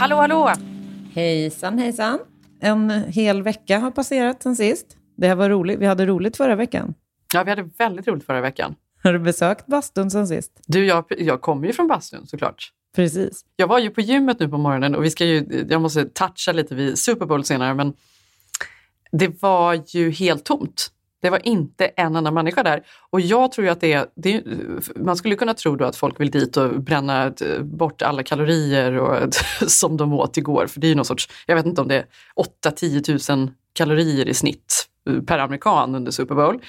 Hallå, hallå! Hejsan, hejsan. En hel vecka har passerat sen sist. Det här var roligt. Vi hade roligt förra veckan. Ja, vi hade väldigt roligt förra veckan. Har du besökt bastun sen sist? Du, jag, jag kommer ju från bastun såklart. Precis. Jag var ju på gymmet nu på morgonen och vi ska ju, jag måste toucha lite vid Super Bowl senare, men det var ju helt tomt. Det var inte en enda människa där. Och jag tror ju att det är, det är man skulle kunna tro då att folk vill dit och bränna eh, bort alla kalorier och, som de åt igår. För det är ju någon sorts, jag vet inte om det är 8-10 000 kalorier i snitt eh, per amerikan under Super Bowl.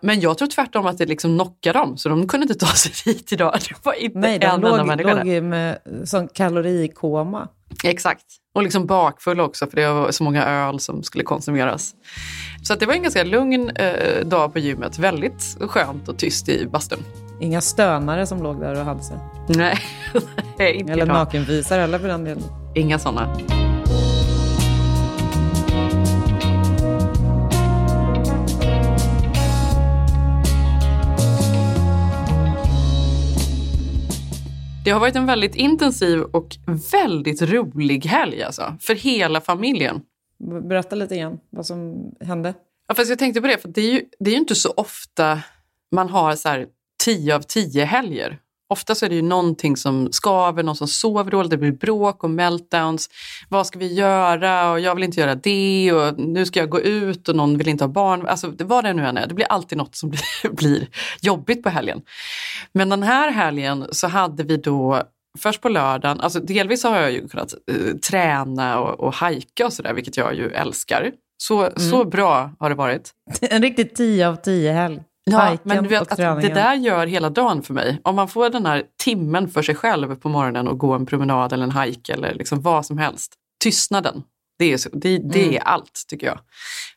Men jag tror tvärtom att det liksom knockade dem, så de kunde inte ta sig dit idag. Det var inte Nej, de en låg, enda människa låg med sån kalorikoma. Exakt. Och liksom bakfull också för det var så många öl som skulle konsumeras. Så det var en ganska lugn eh, dag på gymmet. Väldigt skönt och tyst i bastun. Inga stönare som låg där och hade sig. Nej, inte Eller nakenvisare eller för den delen. Inga sådana. Det har varit en väldigt intensiv och väldigt rolig helg alltså, för hela familjen. Berätta lite igen vad som hände. Ja, fast jag tänkte på det, för det är ju, det är ju inte så ofta man har så här 10 av 10 helger. Ofta så är det ju någonting som skaver, någon som sover dåligt, det blir bråk och meltdowns. Vad ska vi göra? Och jag vill inte göra det och nu ska jag gå ut och någon vill inte ha barn. Alltså vad det nu än är, det blir alltid något som blir, blir jobbigt på helgen. Men den här helgen så hade vi då Först på lördagen, alltså delvis har jag ju kunnat eh, träna och, och hajka och sådär, vilket jag ju älskar. Så, så bra har det varit. En riktigt 10 av 10 helg. Ja, men du vet att det där gör hela dagen för mig. Om man får den här timmen för sig själv på morgonen och gå en promenad eller en hike eller liksom vad som helst. Tystnaden, det är, så, det, det Mm. är allt tycker jag.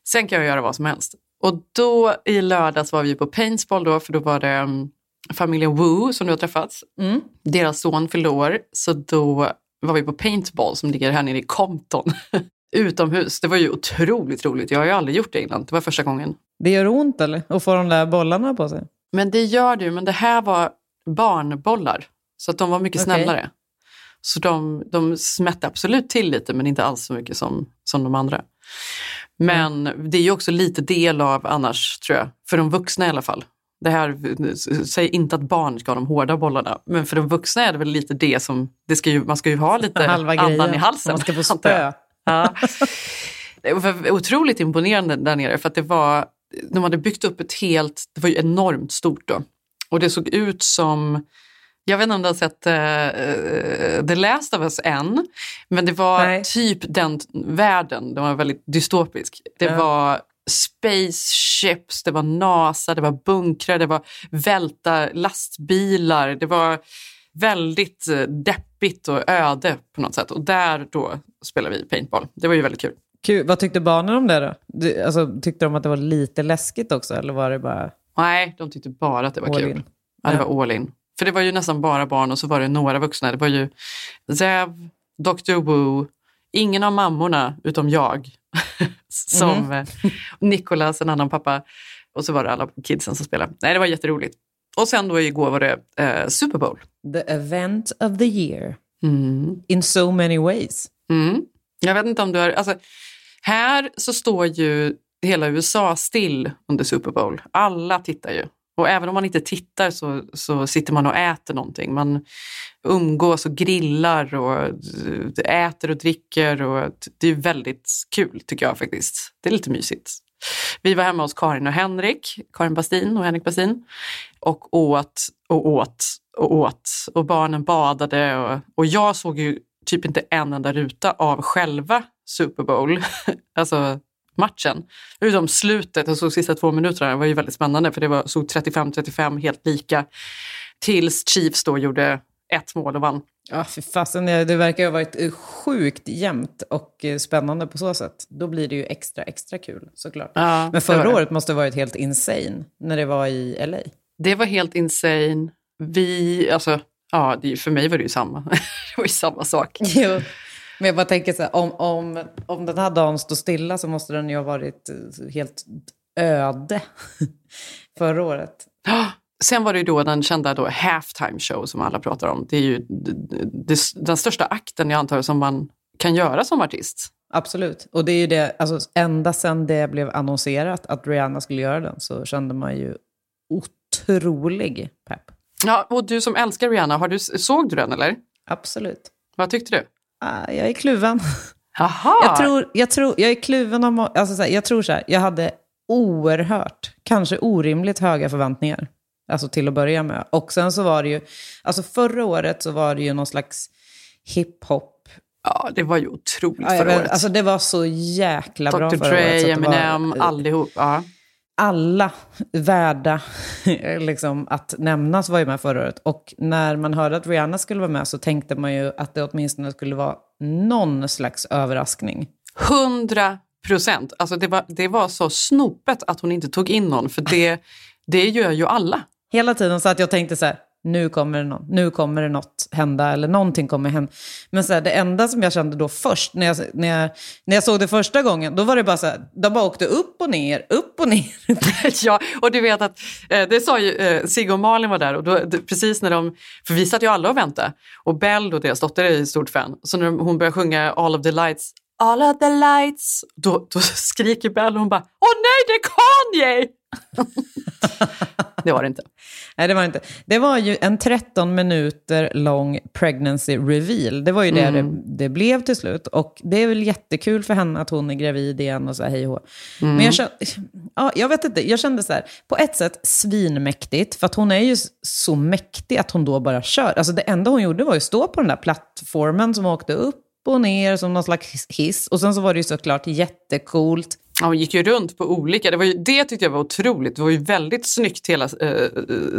Sen kan jag göra vad som helst. Och då i lördags var vi på paintball då, för då var det um, familjen Wu som du har träffat. Mm. Deras son fyllde år, så då var vi på paintball som ligger här nere i Compton. Utomhus. Det var ju otroligt roligt. Jag har ju aldrig gjort det innan. Det var första gången. Det gör ont eller? Att få de där bollarna på sig? Men det gör det ju, men det här var barnbollar. Så att de var mycket Okej. snällare. Så de, de smätte absolut till lite, men inte alls så mycket som, som de andra. Men det är ju också lite del av annars, tror jag. För de vuxna i alla fall. Det här säger inte att barn ska ha de hårda bollarna, men för de vuxna är det väl lite det som, det ska ju, man ska ju ha lite Halva andan grejen. i halsen. Man ska få spö. Ja. Det var otroligt imponerande där nere för att det var, de hade byggt upp ett helt, det var ju enormt stort då. Och det såg ut som, jag vet inte om du har sett uh, The Last of Us än, men det var Nej. typ den världen, den var väldigt dystopisk. Det Ja. var spaceships, det var NASA, det var bunkrar, det var välta lastbilar, det var väldigt eh, deppigt och öde på något sätt. Och där då spelade vi paintball. Det var ju väldigt kul. Kul. Vad tyckte barnen om det då? Du, alltså, tyckte de att det var lite läskigt också? Eller var det bara Nej, de tyckte bara att det var all kul. in? Ja, det var all in. För det var ju nästan bara barn och så var det några vuxna. Det var ju Zev, Dr. Wu, ingen av mammorna utom jag. som eh, Nicolas, en annan pappa. Och så var det alla kidsen som spelade. Nej, det var jätteroligt. Och sen då igår var det eh, Super Bowl. The event of the year. Mm. In so many ways. Mm. Jag vet inte om du har... Alltså, här så står ju hela USA still under Super Bowl. Alla tittar ju. Och även om man inte tittar så, så sitter man och äter någonting. Man umgås och grillar och äter och dricker. Och det är väldigt kul tycker jag faktiskt. Det är lite mysigt. Vi var hemma hos Karin och Henrik, Karin Bastin och Henrik Bastin och åt och åt och åt och barnen badade och, och jag såg ju typ inte en enda ruta av själva Super Bowl, alltså matchen. Utom slutet, jag såg sista två minuterna, det var ju väldigt spännande för det var, såg 35-35 helt lika tills Chiefs då gjorde ett mål och vann. Ja, fy fasen. Det verkar ha varit eh, sjukt jämnt och eh, spännande på så sätt. Då blir det ju extra, extra kul såklart. Ja, Men förra året måste ha varit helt insane när det var i LA. Det var helt insane. Vi, alltså, ja, för mig var det ju samma. det var ju samma sak. Jo. Men jag bara tänker så här, om, om, om den här dagen står stilla så måste den ju ha varit eh, helt öde förra året. Sen var det ju då den kända då halftime show som alla pratar om. Det är ju den största akten jag antar som man kan göra som artist. Absolut. Och det är ju det, alltså ända sedan det blev annonserat att Rihanna skulle göra den så kände man ju otrolig pepp. Ja, och du som älskar Rihanna, har du, såg du den eller? Absolut. Vad tyckte du? Ah, jag är kluven. Jaha! Jag tror, jag tror, jag är kluven om, alltså så här, jag tror så här, jag hade oerhört, kanske orimligt höga förväntningar. Alltså till att börja med. Och sen så var det ju, alltså förra året så var det ju någon slags hiphop. Ja, det var ju otroligt Ja, förra året. alltså det var så jäkla bra Dr förra året. så Dre, Eminem, var, allihop. Ja. Alla värda liksom, att nämnas var ju med förra året. Och när man hörde att Rihanna skulle vara med så tänkte man ju att det åtminstone skulle vara någon slags överraskning. 100 procent. Alltså det, var, det var så snopet att hon inte tog in någon, för det, det gör ju alla. Hela tiden så att jag tänkte så här, nu kommer det något, nu kommer det något hända eller någonting kommer hända. Men så här, det enda som jag kände då först, när jag, när, jag, när jag såg det första gången, då var det bara så här, de bara åkte upp och ner, upp och ner. ja, och du vet att eh, det sa ju eh, Sigge och Malin var där och då, det, precis när de, för vi satt ju alla och väntade och Bell och deras dotter är ju stort fan, så när hon börjar sjunga All of the lights, All of the lights, då, då skriker Bell och hon bara Åh nej, det är Kanye! det var det inte. Nej, det var det inte. Det var ju en 13 minuter lång pregnancy reveal. Det var ju det det, det blev till slut. Och det är väl jättekul för henne att hon är gravid igen och så här hej och hå. Men jag kände, ja, jag vet inte, jag kände så här, på ett sätt svinmäktigt, för att hon är ju så mäktig att hon då bara kör. Alltså det enda hon gjorde var ju stå på den där plattformen som åkte upp och ner som någon slags hiss. Och sen så var det ju såklart jättecoolt. Ja, hon gick ju runt på olika, det, var ju, det tyckte jag var otroligt. Det var ju väldigt snyggt hela eh,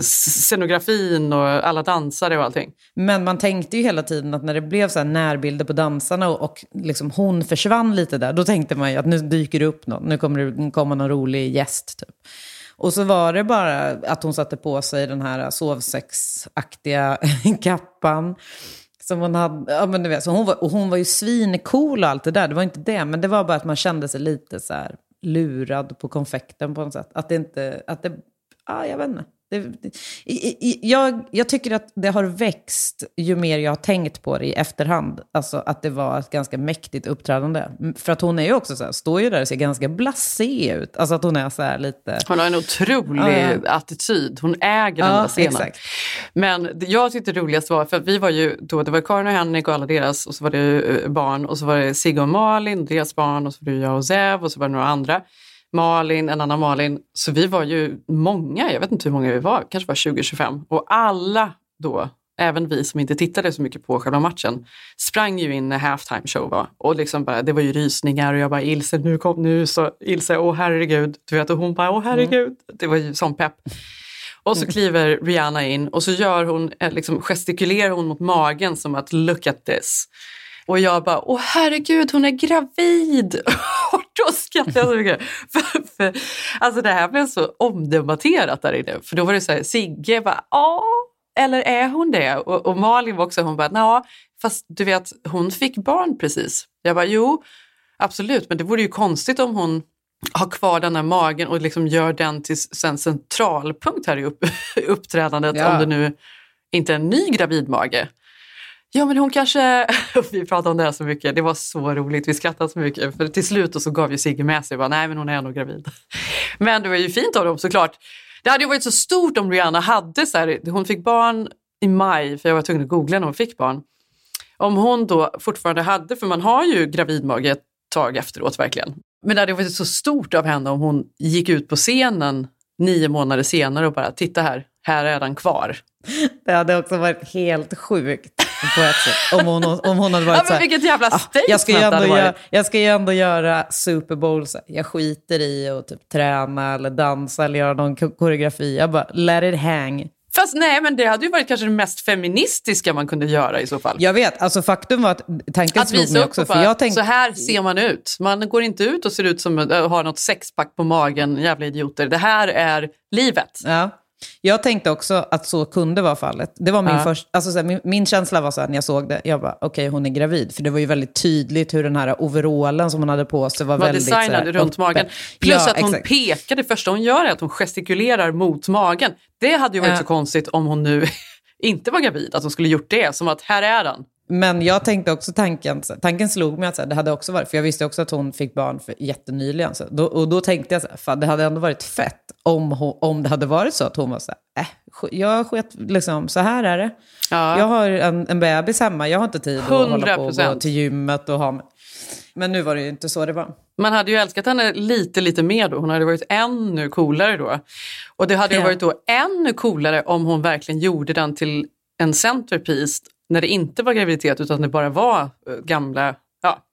scenografin och alla dansare och allting. Men man tänkte ju hela tiden att när det blev så här närbilder på dansarna och, och liksom hon försvann lite där, då tänkte man ju att nu dyker det upp någon, nu kommer det komma någon rolig gäst. Typ. Och så var det bara att hon satte på sig den här sovsexaktiga kappan. Som hon hade, ja men du vet, så hon var, och hon var ju svincool och allt det där, det var inte det. Men det var bara att man kände sig lite så här lurad på konfekten på något sätt. Att det inte, att det, ja jag vet inte. Det, det, jag, jag tycker att det har växt ju mer jag har tänkt på det i efterhand. Alltså att det var ett ganska mäktigt uppträdande. För att hon är ju också så här, står ju där och ser ganska blasé ut. Alltså att hon är så här lite... Hon har en otrolig Ja, ja. attityd, hon äger den Ja, där scenen. exakt. Men jag tyckte det roligaste var, för vi var ju då, det var Karin och Henrik och alla deras och så var det eh, barn och så var det Sigge och Malin, deras barn och så var det jag och Zev och så var det några andra. Malin, en annan Malin. Så vi var ju många, jag vet inte hur många vi var, kanske var 20-25. Och alla då, även vi som inte tittade så mycket på själva matchen, sprang ju in när halftime show var. Och liksom bara, det var ju rysningar och jag bara Ilse, nu kom nu, så Ilse, åh herregud. Du vet, och hon bara, åh herregud. Det var ju sån pepp. Och så kliver Rihanna in och så gör hon, eh, liksom gestikulerar hon mot magen som att look at this. Och jag bara, åh herregud hon är gravid! Då skrattade jag så mycket. För, för, alltså det här blev så omdebatterat där inne. För då var det så här, Sigge bara, ja, eller är hon det? Och, och Malin var också, hon bara, ja, fast du vet, hon fick barn precis. Jag bara, jo, absolut, men det vore ju konstigt om hon har kvar den här magen och liksom gör den till en centralpunkt här i upp, uppträdandet Ja. om det nu inte är en ny gravidmage. Ja men hon kanske, vi pratade om det här så mycket, det var så roligt, vi skrattade så mycket. För till slut så gav ju Sigge med sig, bara, nej men hon är nog gravid. Men det var ju fint av dem såklart. Det hade ju varit så stort om Rihanna hade så här, hon fick barn i maj, för jag var tvungen att googla när hon fick barn. Om hon då fortfarande hade, för man har ju gravidmage ett tag efteråt verkligen. Men det hade varit så stort av henne om hon gick ut på scenen nio månader senare och bara, titta här, här är den kvar. Det hade också varit helt sjukt på ett sätt. Om hon, om hon hade varit Ja, så men här, vilket jävla "Ah, statement jag ska, ju ändå göra, varit." jag ska ju ändå göra Super Bowl. Så. Jag skiter i att typ träna eller dansa eller göra någon ko- koreografi. Jag bara, let it hang. Fast nej, men det hade ju varit kanske det mest feministiska man kunde göra i så fall. Jag vet, alltså faktum var att tanken Att slog mig också. För jag tänkte, så här ser man ut. Man går inte ut och ser ut som att har något sexpack på magen, jävla idioter. Det här är livet. Ja. Jag tänkte också att så kunde vara fallet. Det var min, Ja. först, alltså så här, min, min känsla var så här när jag såg det, jag bara okej hon är gravid. För det var ju väldigt tydligt hur den här overallen som hon hade på sig var, var väldigt designad så här, runt uppe. magen. Plus Ja, att hon exakt. pekar, det första hon gör är att hon gestikulerar mot magen. Det hade ju varit Ja. så konstigt om hon nu inte var gravid, att hon skulle gjort det. Som att här är den. Men jag tänkte också tanken, tanken slog mig att så här, det hade också varit, för jag visste också att hon fick barn för jättenyligen. Så, då, och då tänkte jag så här, fan, det hade ändå varit fett om, hon, om det hade varit så att hon var så här, äh, jag sket, liksom, så här är det. Ja. Jag har en, en bebis hemma, jag har inte tid att hålla på och gå 100%. till gymmet och ha... Men nu var det ju inte så det var. Man hade ju älskat henne lite, lite mer då. Hon hade varit ännu coolare då. Och det hade ju Ja. varit då ännu coolare om hon verkligen gjorde den till en centerpiece när det inte var graviditet utan det bara var eh, gamla, ja,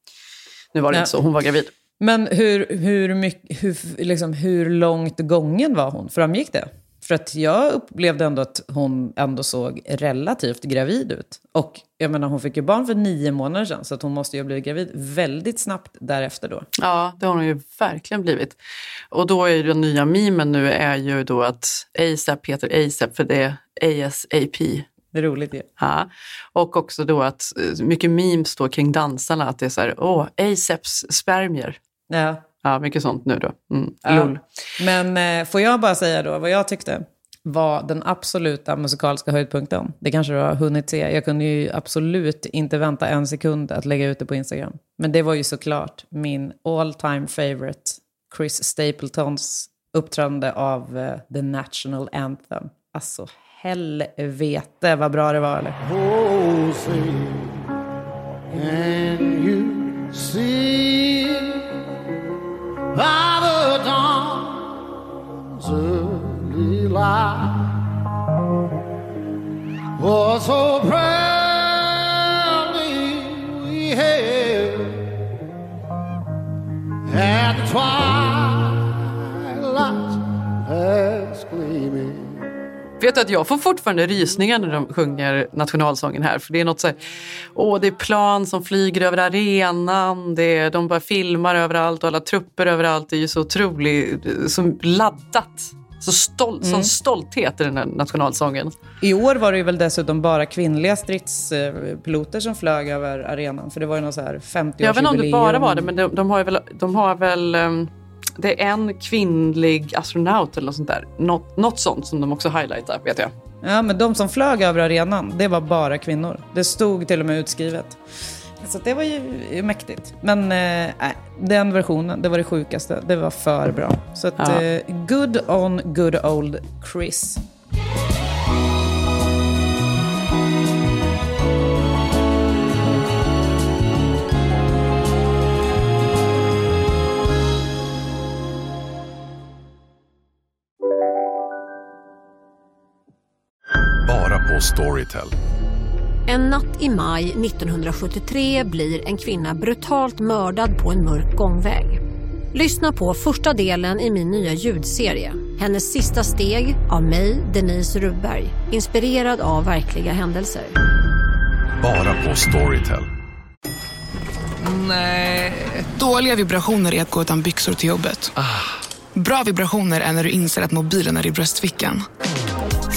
nu var det Ja. inte så, hon var gravid. Men hur, hur, mycket, hur, liksom, hur långt gången var hon? Framgick det? För att jag upplevde ändå att hon ändå såg relativt gravid ut. Och jag menar, hon fick ju barn för nio månader sedan, så att hon måste ju ha blivit gravid väldigt snabbt därefter då. Ja, det har hon ju verkligen blivit. Och då är ju den nya memen nu är ju då att ASAP heter ASAP för det är ASAP. Det är roligt ju. Ja. Och också då att eh, mycket memes då kring dansarna, att det är så här, åh, ASAPs spermier. Ja. Ja, mycket sånt nu då. Mm. Ja. Men eh, får jag bara säga då vad jag tyckte var den absoluta musikaliska höjdpunkten. Det kanske du har hunnit se. Jag kunde ju absolut inte vänta en sekund att lägga ut det på Instagram. Men det var ju såklart min all time favorite Chris Stapletons uppträdande av eh, The National Anthem. Alltså helvete vad bra det var eller? Oh, see, can you see by the dawn's early light what so proudly we hailed at the twilight's last gleaming? Vet du att jag får fortfarande rysningar när de sjunger nationalsången här. För det är något så här, åh det är plan som flyger över arenan, det är, de bara filmar överallt och alla trupper överallt. Det är ju så otroligt, så laddat. Så stol, sån stolthet i den här nationalsången. I år var det ju väl dessutom bara kvinnliga stridspiloter som flög över arenan. För det var ju någon så här 50-årsjubileum. Jag vet inte om det bara var det, men de, de har väl, de har väl ehm, det är en kvinnlig astronaut eller något sånt där. Något, något sånt som de också highlightar, vet jag. Ja, men de som flög över arenan, det var bara kvinnor. Det stod till och med utskrivet. Så det var ju mäktigt. Men eh, den versionen, det var det sjukaste. Det var för bra. Så att, Ja. eh, good on good old Chris. Storytel. En natt i maj 1973 blir en kvinna brutalt mördad på en mörk gångväg. Lyssna på första delen i min nya ljudserie. Hennes sista steg av mig, Denise Rubberg. Inspirerad av verkliga händelser. Bara på Storytel. Dåliga vibrationer är att gå utan byxor till jobbet. Bra vibrationer är när du inser att mobilen är i bröstfickan.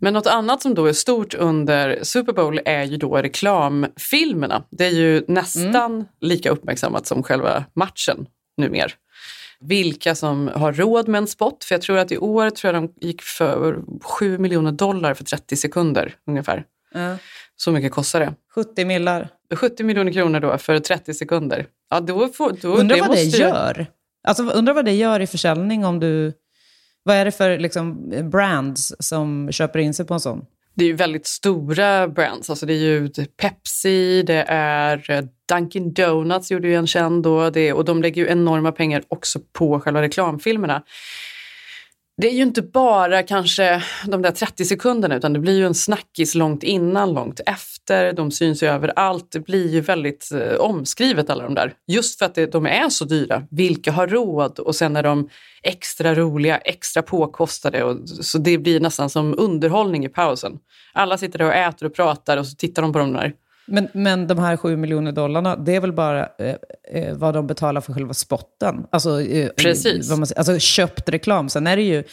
Men något annat som då är stort under Super Bowl är ju då reklamfilmerna. Det är ju nästan lika uppmärksammat som själva matchen numera. Vilka som har råd med en spot, för jag tror att i år tror jag de gick för 7 miljoner dollar för 30 sekunder ungefär. Ja. Så mycket kostar det. 70 millar. 70 miljoner kronor då för 30 sekunder. Ja, då får, då, Undrar vad det gör. Alltså, undrar vad det gör i försäljning om du... Vad är det för liksom, brands som köper in sig på en sån? det är ju väldigt stora brands. Alltså det är ju typ Pepsi, det är eh, Dunkin Donuts gjorde ju en känd då. Det, och de lägger ju enorma pengar också på själva reklamfilmerna. Det är ju inte bara kanske de där 30 sekunderna utan det blir ju en snackis långt innan, långt efter. De syns ju överallt. Det blir ju väldigt eh, omskrivet alla de där. Just för att det, de är så dyra. Vilka har råd? Och sen är de extra roliga, extra påkostade. Och, så det blir nästan som underhållning i pausen. Alla sitter där och äter och pratar och så tittar de på de där. Men, men de här 7 miljoner dollarna, det är väl bara eh, eh, vad de betalar för själva spotten? Alltså, eh, Precis. Man, alltså köpt reklam. Sen är det ju,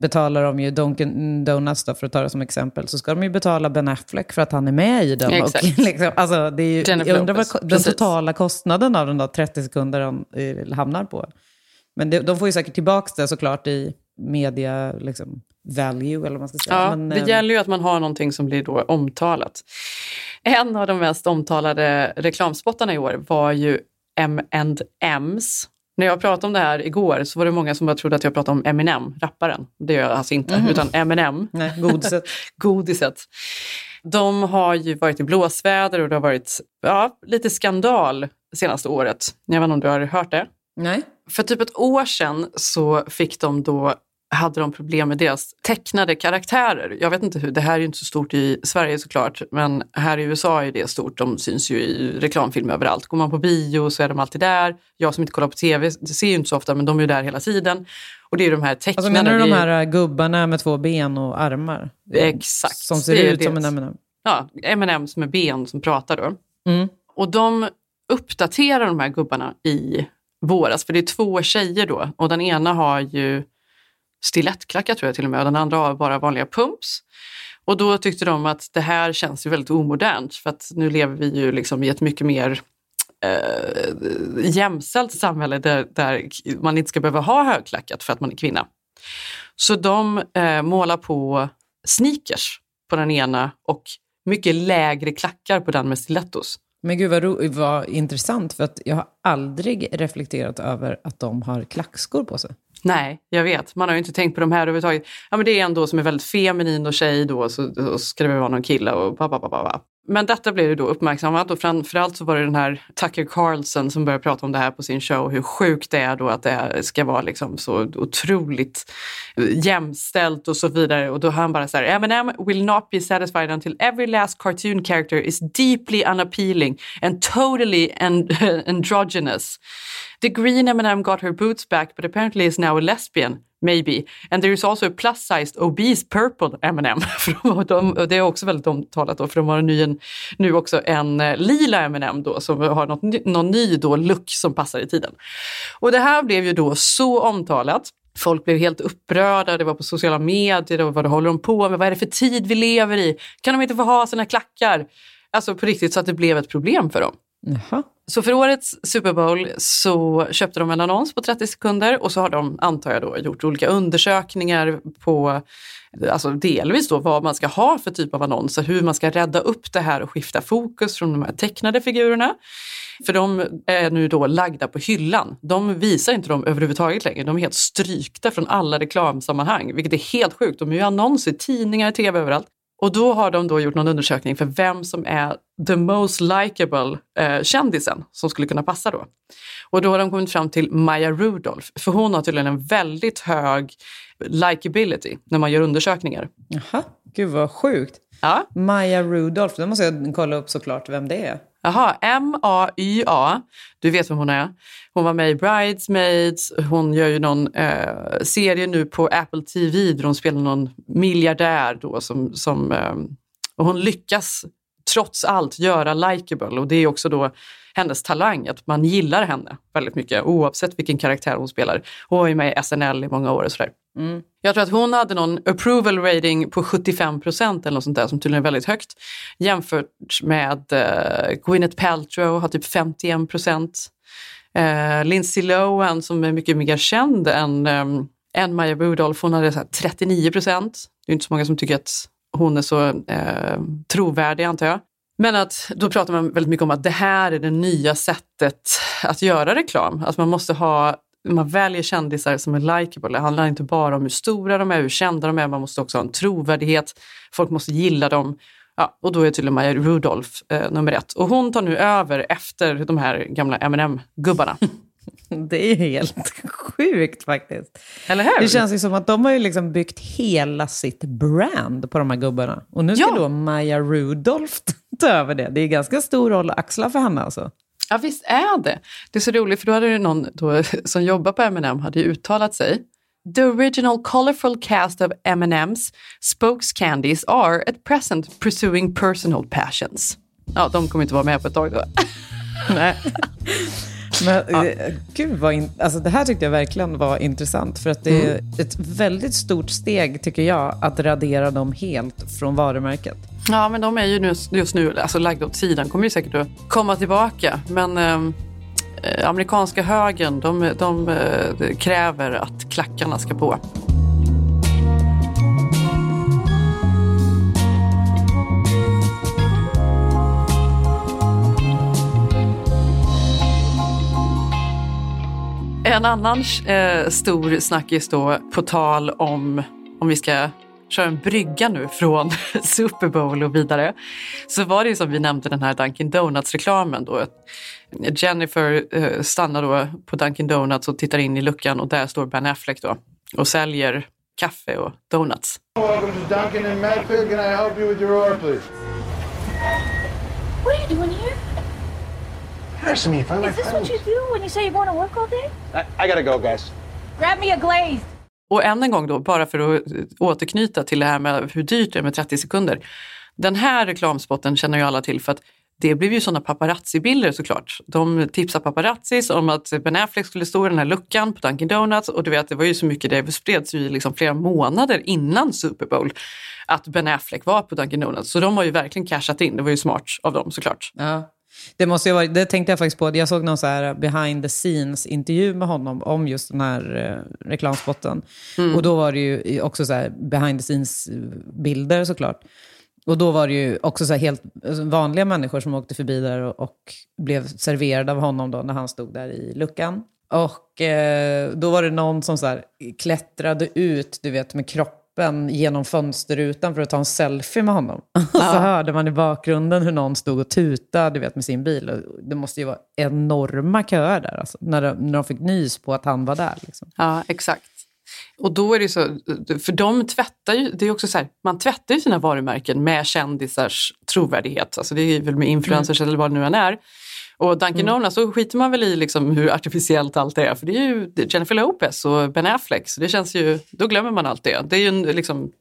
betalar de ju Dunkin Donuts, då, för att ta det som exempel, så ska de ju betala Ben Affleck för att han är med i den. Exakt. Och, liksom, alltså, det är ju, Jennifer jag undrar vad den totala kostnaden av den där 30 sekunder de eh, hamnar på. Men det, de får ju säkert tillbaka det såklart i media liksom, value, eller vad man ska säga. Ja, Men, det eh, gäller ju att man har någonting som blir då omtalat. En av de mest omtalade reklamspottarna i år var ju M&M's. När jag pratade om det här igår så var det många som bara trodde att jag pratade om Eminem, rapparen. Det gör jag alltså inte, utan M&M, Nej, godiset. godiset. De har ju varit i blåsväder och det har varit ja, lite skandal senaste året. Jag vet inte om du har hört det? Nej. För typ ett år sedan så fick de då hade de problem med deras tecknade karaktärer. Jag vet inte hur, det här är ju inte så stort i Sverige såklart, men här i USA är det stort. De syns ju i reklamfilm överallt. Går man på bio så är de alltid där. Jag som inte kollar på tv det ser ju inte så ofta, men de är ju där hela tiden. Och det är ju de här tecknade. Alltså menar du de är- här äh, gubbarna med två ben och armar? Exakt. Som ser Det är ut som det. en M&M. Ja, M&M's med ben som pratar då. Mm. Och de uppdaterar de här gubbarna i våras, för det är två tjejer då. Och den ena har ju stilettklackar tror jag till och med och den andra har bara vanliga pumps. Och då tyckte de att det här känns ju väldigt omodernt för att nu lever vi ju liksom i ett mycket mer eh, jämställt samhälle där, där man inte ska behöva ha högklackat för att man är kvinna. Så de eh, målar på sneakers på den ena och mycket lägre klackar på den med stilettos. Men gud vad, ro- vad intressant, för att jag har aldrig reflekterat över att de har klackskor på sig. Nej, jag vet. Man har ju inte tänkt på de här överhuvudtaget. Ja, men det är en då som är väldigt feminin och tjej då, så, så ska det vara någon kille och ba, ba, ba. Men detta blev ju då uppmärksammat och framförallt så var det den här Tucker Carlson som började prata om det här på sin show, hur sjukt det är då att det ska vara liksom så otroligt jämställt och så vidare. Och då har han bara så här, M&M will not be satisfied until every last cartoon character is deeply unappealing and totally and, androgynous. The green M&M got her boots back but apparently is now a lesbian. Maybe. And there is also a plus-sized obese purple M&M. De, det är också väldigt omtalat då, för de har en ny, en, nu också en eh, lila M&M då som har något, någon ny då look som passar i tiden. Och det här blev ju då så omtalat. Folk blev helt upprörda, det var på sociala medier, och vad håller de på med? Vad är det för tid vi lever i? Kan de inte få ha sina klackar? Alltså på riktigt så att det blev ett problem för dem. Jaha. Så för årets Super Bowl så köpte de en annons på 30 sekunder och så har de, antar jag då, gjort olika undersökningar på, alltså delvis då vad man ska ha för typ av annonser, hur man ska rädda upp det här och skifta fokus från de här tecknade figurerna. För de är nu då lagda på hyllan. De visar inte dem överhuvudtaget längre. De är helt strykta från alla reklamsammanhang, vilket är helt sjukt. De är ju annonser i tidningar, tv, överallt. Och då har de då gjort någon undersökning för vem som är the most likable eh, kändisen som skulle kunna passa då. Och då har de kommit fram till Maya Rudolph, för hon har tydligen en väldigt hög likability när man gör undersökningar. Jaha, gud vad sjukt. Ja. Maya Rudolph, då måste jag kolla upp såklart vem det är. Jaha, M-A-Y-A. Du vet vem hon är. Hon var med i Bridesmaids. Hon gör ju någon eh, serie nu på Apple TV där hon spelar någon miljardär då som, som eh, och hon lyckas trots allt göra likable och det är också då hennes talang, att man gillar henne väldigt mycket oavsett vilken karaktär hon spelar. Hon var ju med i SNL i många år och sådär. Jag tror att hon hade någon approval rating på 75 procent eller något sånt där som tydligen är väldigt högt. Jämfört med eh, Gwyneth Paltrow har typ 51 procent. Eh, Lindsay Lohan som är mycket mer känd än, eh, än Maya Rudolph, hon hade så här 39 procent. Det är inte så många som tycker att hon är så eh, trovärdig antar jag. Men att då pratar man väldigt mycket om att det här är det nya sättet att göra reklam. Att man måste ha man väljer kändisar som är likeable. Det handlar inte bara om hur stora de är, hur kända de är, man måste också ha en trovärdighet. Folk måste gilla dem. Ja, och då är tydligen Maya Rudolph eh, nummer ett. Och hon tar nu över efter de här gamla mm gubbarna Det är helt sjukt faktiskt. Eller hur? Det känns ju som att de har ju liksom byggt hela sitt brand på de här gubbarna. Och nu ska Ja. då Maya Rudolph över det. Det är ganska stor roll att axla för henne alltså. Ja visst är det. Det är så roligt för då hade det någon då, som jobbar på M&M hade ju uttalat sig. The original colorful cast of M&M's spokes candies are at present pursuing personal passions. Ja, de kommer inte vara med på ett tag då. Nej. Men eh, gud vad in, alltså det här tyckte jag verkligen var intressant. För att det är ett väldigt stort steg, tycker jag, att radera dem helt från varumärket. Ja, men de är ju nu, just nu alltså, lagda åt sidan, kommer ju säkert att komma tillbaka. Men ehm, eh, amerikanska högern, de, de eh, kräver att klackarna ska på. En annan eh, stor snackis då, på tal om om vi ska köra en brygga nu från Super Bowl och vidare, så var det ju som vi nämnde den här Dunkin Donuts-reklamen. Då. Jennifer eh, stannar då på Dunkin Donuts och tittar in i luckan och där står Ben Affleck då och säljer kaffe och donuts. Welcome to Duncan in Medfield. Can I help you with your order, please? What are you doing to me, find my Is this what friends. you do when you say you're going to work all day? I, I gotta go, guys. Grab me a glaze. Och än en gång då, bara för att återknyta till det här med hur dyrt det är med 30 sekunder. Den här reklamspotten känner ju alla till för att det blev ju sådana paparazzi-bilder såklart. De tipsade paparazzis om att Ben Affleck skulle stå i den här luckan på Dunkin Donuts och du vet, det var ju så mycket det spreds ju liksom flera månader innan Super Bowl att Ben Affleck var på Dunkin Donuts. Så de har ju verkligen cashat in, det var ju smart av dem såklart. Ja. Det, måste ju vara, det tänkte jag faktiskt på. Jag såg någon så här behind the scenes-intervju med honom om just den här eh, reklamspotten. Och då var det ju också så här behind the scenes-bilder såklart. Och då var det ju också så helt alltså, vanliga människor som åkte förbi där och, och blev serverade av honom då när han stod där i luckan. Och eh, då var det någon som så här klättrade ut, du vet, med kroppen genom fönsterrutan för att ta en selfie med honom. Och så hörde man i bakgrunden hur någon stod och tutade, du vet, med sin bil. Och det måste ju vara enorma köer där, alltså, när, de, när de fick nys på att han var där. Liksom. Ja, exakt. Och då är det så, för de tvättar ju, det är också så här, man tvättar ju sina varumärken med kändisars trovärdighet. Alltså det är väl med influencers eller vad det nu än är. Och Dunkin Donuts, så skiter man väl i liksom hur artificiellt allt är. För det är ju Jennifer Lopez och Ben Affleck, så det känns ju, då glömmer man allt det. Det är ju en, liksom,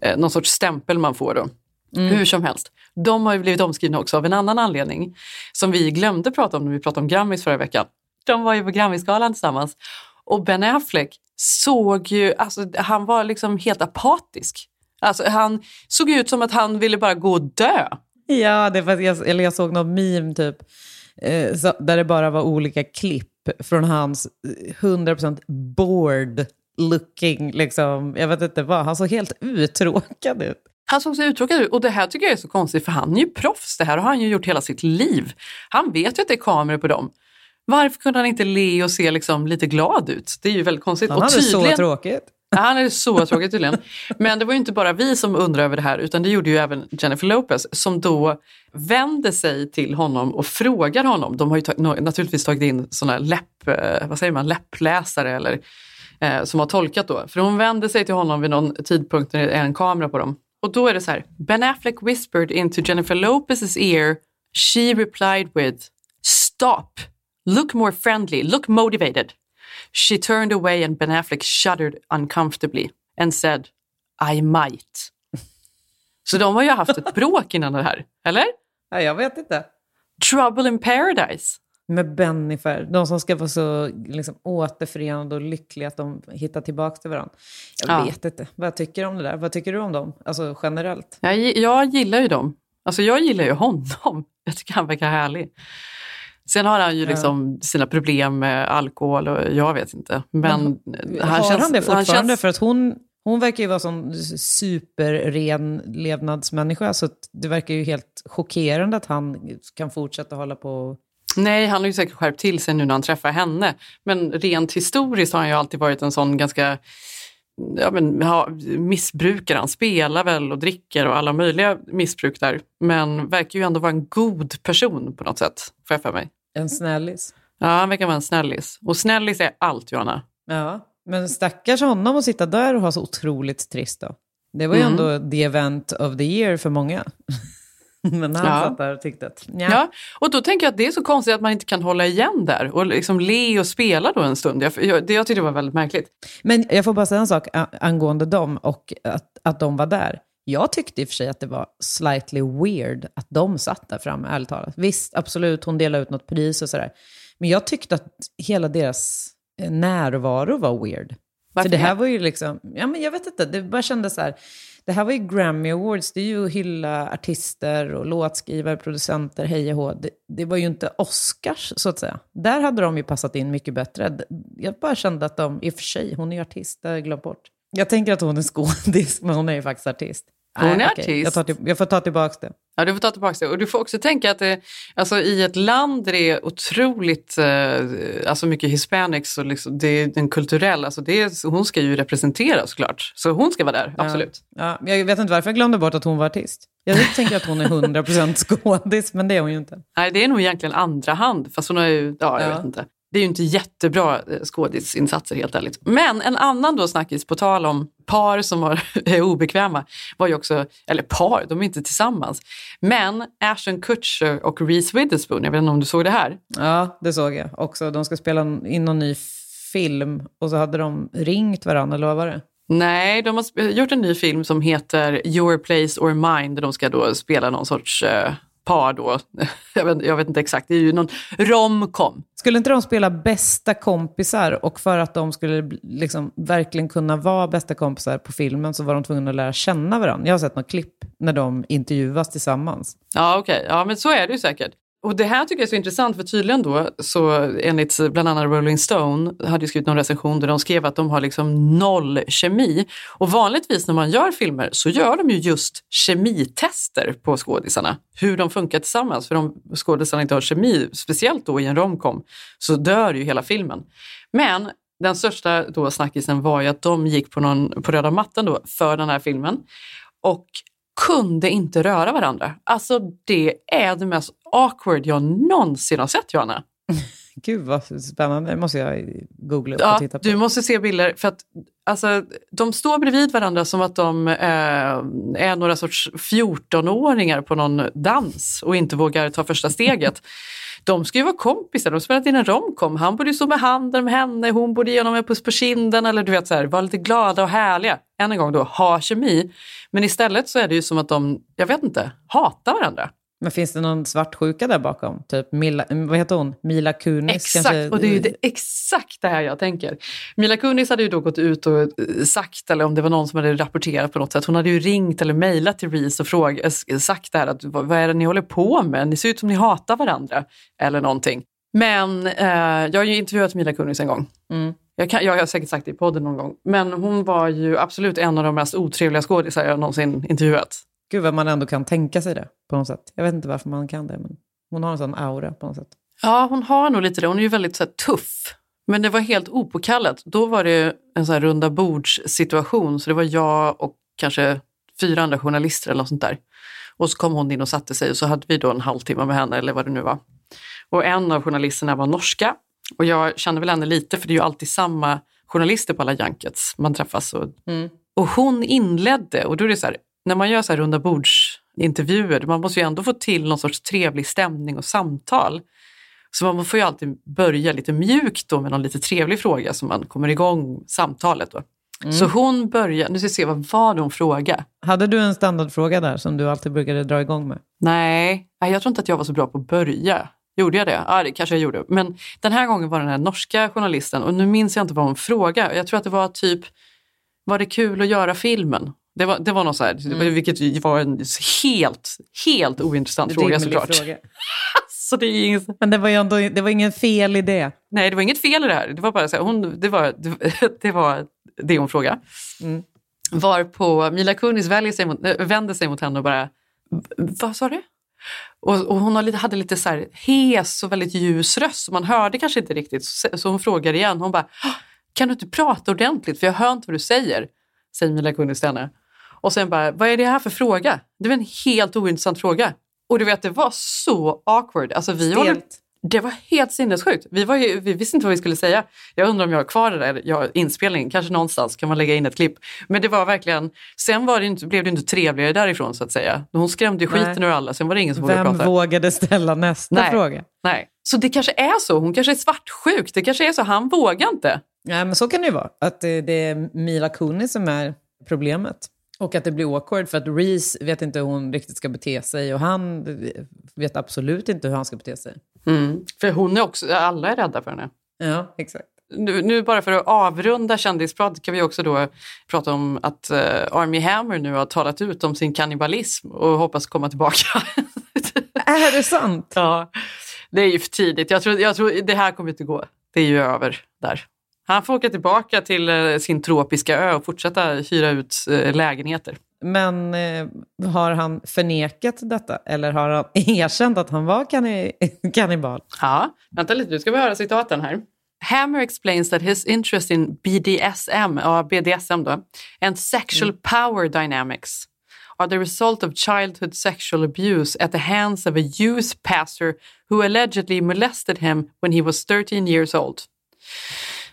eh, någon sorts stämpel man får då. Hur som helst. De har ju blivit omskrivna också av en annan anledning som vi glömde prata om när vi pratade om Grammis förra veckan. De var ju på Grammisgalan tillsammans och Ben Affleck såg ju, alltså han var liksom helt apatisk. Alltså han såg ut som att han ville bara gå och dö. Ja, det var, jag, eller jag såg någon meme typ, eh, så, där det bara var olika klipp från hans eh, 100% bored looking, liksom, jag vet inte vad, han såg helt uttråkad ut. Han såg så uttråkad ut och det här tycker jag är så konstigt för han är ju proffs. Det här har han ju gjort hela sitt liv. Han vet ju att det är kameror på dem. Varför kunde han inte le och se liksom lite glad ut? Det är ju väldigt konstigt. Han och hade så tråkigt. Han är så tråkigt tydligen. Men det var ju inte bara vi som undrade över det här utan det gjorde ju även Jennifer Lopez som då vände sig till honom och frågar honom. De har ju ta- no- naturligtvis tagit in såna läpp, eh, vad säger man, läppläsare eller, eh, som har tolkat då. För hon vände sig till honom vid någon tidpunkt när det är en kamera på dem. Och då är det så här, Ben Affleck whispered into Jennifer Lopez's ear. She replied with Stop! Look more friendly, look motivated. She turned away and Ben Affleck shuddered uncomfortably and said I might. Så de har ju haft ett bråk innan det här, eller? Ja, jag vet inte. Trouble in paradise. Med Bennifer, de som ska vara så liksom, återförenade och lyckliga att de hittar tillbaka till varandra. Jag Ja. vet inte. Vad tycker du om det där? Vad tycker du om dem? Alltså generellt. Jag, jag gillar ju dem. Alltså jag gillar ju honom. Jag tycker han verkar härlig. Sen har han ju liksom sina problem med alkohol och jag vet inte. Men, har han det fortfarande? känns- För att hon, hon verkar ju vara sån superren levnadsmänniska. Så det verkar ju helt chockerande att han kan fortsätta hålla på. Nej, han har ju säkert skärpt till sig nu när han träffar henne. Men rent historiskt har han ju alltid varit en sån ganska ja, men, ja, missbrukare. Han spelar väl och dricker och alla möjliga missbruk där. Men verkar ju ändå vara en god person på något sätt, får jag för mig. En snällis. Ja, han verkar vara en snällis. Och snällis är allt, Johanna. Ja, men stackars honom att sitta där och ha så otroligt trist då. Det var ju Mm. ändå the event of the year för många. men han Ja. satt där och tyckte att, ja. Ja, och då tänker jag att det är så konstigt att man inte kan hålla igen där och liksom le och spela då en stund. Jag, jag, det, jag tyckte det var väldigt märkligt. Men jag får bara säga en sak angående dem och att, att de var där. Jag tyckte i och för sig att det var slightly weird att de satt där framme, ärligt talat. Visst, absolut, hon delade ut något pris och sådär. Men jag tyckte att hela deras eh, närvaro var weird. Varför För det här var ju liksom, ja men jag vet inte, det bara kändes så här. Det här var ju Grammy Awards, det är ju att hylla artister och låtskrivare, producenter, hej och hå. Det, det var ju inte Oscars, så att säga. Där hade de ju passat in mycket bättre. Jag bara kände att de, i och för sig, hon är ju artist, det har jag glömt bort. Jag tänker att hon är skådis, men hon är ju faktiskt artist. Hon är okej, artist. Jag, tar till, jag får ta tillbaka det. Ja, du får ta tillbaka det. Och du får också tänka att det, alltså, i ett land där det är otroligt eh, alltså mycket hispanics och liksom, det är en kulturell, alltså det är, hon ska ju representera såklart. Så hon ska vara där, absolut. Ja, jag vet inte varför jag glömde bort att hon var artist. Jag tänker att hon är 100% skådis, men det är hon ju inte. Nej, det är nog egentligen andra hand, fast hon har ju, ja, jag Ja. vet inte. Det är ju inte jättebra eh, skådisinsatser helt ärligt. Men en annan då snackis, på tal om par som var, är obekväma, var ju också, eller par, de är inte tillsammans. Men Ashton Kutcher och Reese Witherspoon, jag vet inte om du såg det här? Ja, det såg jag också. De ska spela in någon ny film och så hade de ringt varandra, eller vad var det? Nej, de har gjort en ny film som heter Your Place or Mine där de ska då spela någon sorts eh, par då. jag, vet, jag vet inte exakt, det är ju någon romcom. Skulle inte de spela bästa kompisar och för att de skulle liksom verkligen kunna vara bästa kompisar på filmen så var de tvungna att lära känna varandra. Jag har sett något klipp när de intervjuas tillsammans. Ja, okej. Ja, men så är det ju säkert. Och det här tycker jag är så intressant för tydligen då, så enligt bland annat Rolling Stone, hade ju skrivit någon recension där de skrev att de har liksom noll kemi. Och vanligtvis när man gör filmer så gör de ju just kemitester på skådisarna. Hur de funkar tillsammans. För om skådisarna inte har kemi, speciellt då i en romcom, så dör ju hela filmen. Men den största då snackisen var ju att de gick på, någon, på röda mattan då för den här filmen. Och kunde inte röra varandra. Alltså det är det mest awkward jag någonsin har sett Johanna. Gud vad spännande, det måste jag googla upp och Ja, titta på. du måste se bilder för att alltså, de står bredvid varandra som att de eh, är några sorts 14-åringar på någon dans och inte vågar ta första steget. De ska ju vara kompisar, de har spelat in en romcom. Han borde ju stå med handen med henne, hon borde ge honom en puss på kinden eller du vet så här, vara lite glada och härliga. Än en gång då, ha kemi. Men istället så är det ju som att de, jag vet inte, hatar varandra. Men finns det någon svartsjuka där bakom? Typ Mila, vad heter hon? Mila Kunis? Exakt, kanske? och det är ju det, exakt det här jag tänker. Mila Kunis hade ju då gått ut och eh, sagt, eller om det var någon som hade rapporterat på något sätt, hon hade ju ringt eller mejlat till Reese och fråg, eh, sagt det här att vad är det ni håller på med? Ni ser ut som ni hatar varandra eller någonting. Men eh, jag har ju intervjuat Mila Kunis en gång. Mm. Jag, kan, jag har säkert sagt det i podden någon gång. Men hon var ju absolut en av de mest otrevliga skådisar jag någonsin intervjuat. Gud vad man ändå kan tänka sig det på något sätt. Jag vet inte varför man kan det, men hon har en sån aura på något sätt. Ja, hon har nog lite det. Hon är ju väldigt så här, tuff. Men det var helt opåkallat. Då var det en så här runda bordssituation. Så det var jag och kanske fyra andra journalister eller något sånt där. Och så kom hon in och satte sig och så hade vi då en halvtimme med henne eller vad det nu var. Och en av journalisterna var norska. Och jag kände väl henne lite för det är ju alltid samma journalister på alla junkets. Man träffas och Mm. och hon inledde, och då är det så här, när man gör så här runda bordsintervjuer, man måste ju ändå få till någon sorts trevlig stämning och samtal. Så man får ju alltid börja lite mjukt då med någon lite trevlig fråga så man kommer igång samtalet. Då. Så hon började, nu ska vi se, vad var det hon frågade? Hade du en standardfråga där som du alltid brukade dra igång med? Nej, jag tror inte att jag var så bra på att börja. Gjorde jag det? Ja, det kanske jag gjorde. Men den här gången var den här norska journalisten och nu minns jag inte vad hon frågade. Jag tror att det var typ, var det kul att göra filmen? Det var, det var något så här, det var- vilket var en helt, helt ointressant fråga såklart. fråga. Så det är inget, Men det var ju ändå, det var ingen fel idé. nej, det var inget fel i det här. Det var bara så här, hon, det, var, det, det var det hon frågade. Mm. Varpå Mila Kunis väljer sig mot, äh, vänder sig mot henne och bara, "V- vad sa du? Och, och hon lite, hade lite så här hes och väldigt ljus röst, så man hörde kanske inte riktigt. Så, så hon frågar igen, hon bara, kan du inte prata ordentligt för jag hör inte vad du säger, säger Mila Kunis till henne. Och sen bara, vad är det här för fråga? Det var en helt ointressant fråga. Och du vet, det var så awkward. Alltså, vi håller, det var helt sinnessjukt. Vi, var ju, vi visste inte vad vi skulle säga. Jag undrar om jag har kvar det där jag, inspelningen. Kanske någonstans kan man lägga in ett klipp. Men det var verkligen, sen var det inte, blev det inte trevligare därifrån så att säga. Hon skrämde ju skiten ur alla, sen var det ingen som vågade Vem prata. vågade ställa nästa Nej. fråga? Nej. Så det kanske är så. Hon kanske är svartsjuk. Det kanske är så. Han vågar inte. Ja, men så kan det ju vara. Att det, det är Mila Kunis som är problemet. Och att det blir awkward för att Reese vet inte hur hon riktigt ska bete sig och han vet absolut inte hur han ska bete sig. Mm. För hon är också, alla är rädda för henne. Ja, exakt. Nu, nu bara för att avrunda kändisprat kan vi också då prata om att uh, Army Hammer nu har talat ut om sin kannibalism och hoppas komma tillbaka. är det sant? Ja, det är ju för tidigt. Jag tror, jag tror det här kommer inte gå. Det är ju över där. Han får åka tillbaka till uh, sin tropiska ö och fortsätta hyra ut uh, lägenheter. Men eh, har han förnekat detta? Eller har han erkänt att han var kanni- kannibal? Ja, vänta lite, nu ska vi höra citaten här. Hammer explains that his interest in BDSM, ja, BDSM då, and sexual power dynamics are the result of childhood sexual abuse at the hands of a youth pastor who allegedly molested him when he was 13 years old.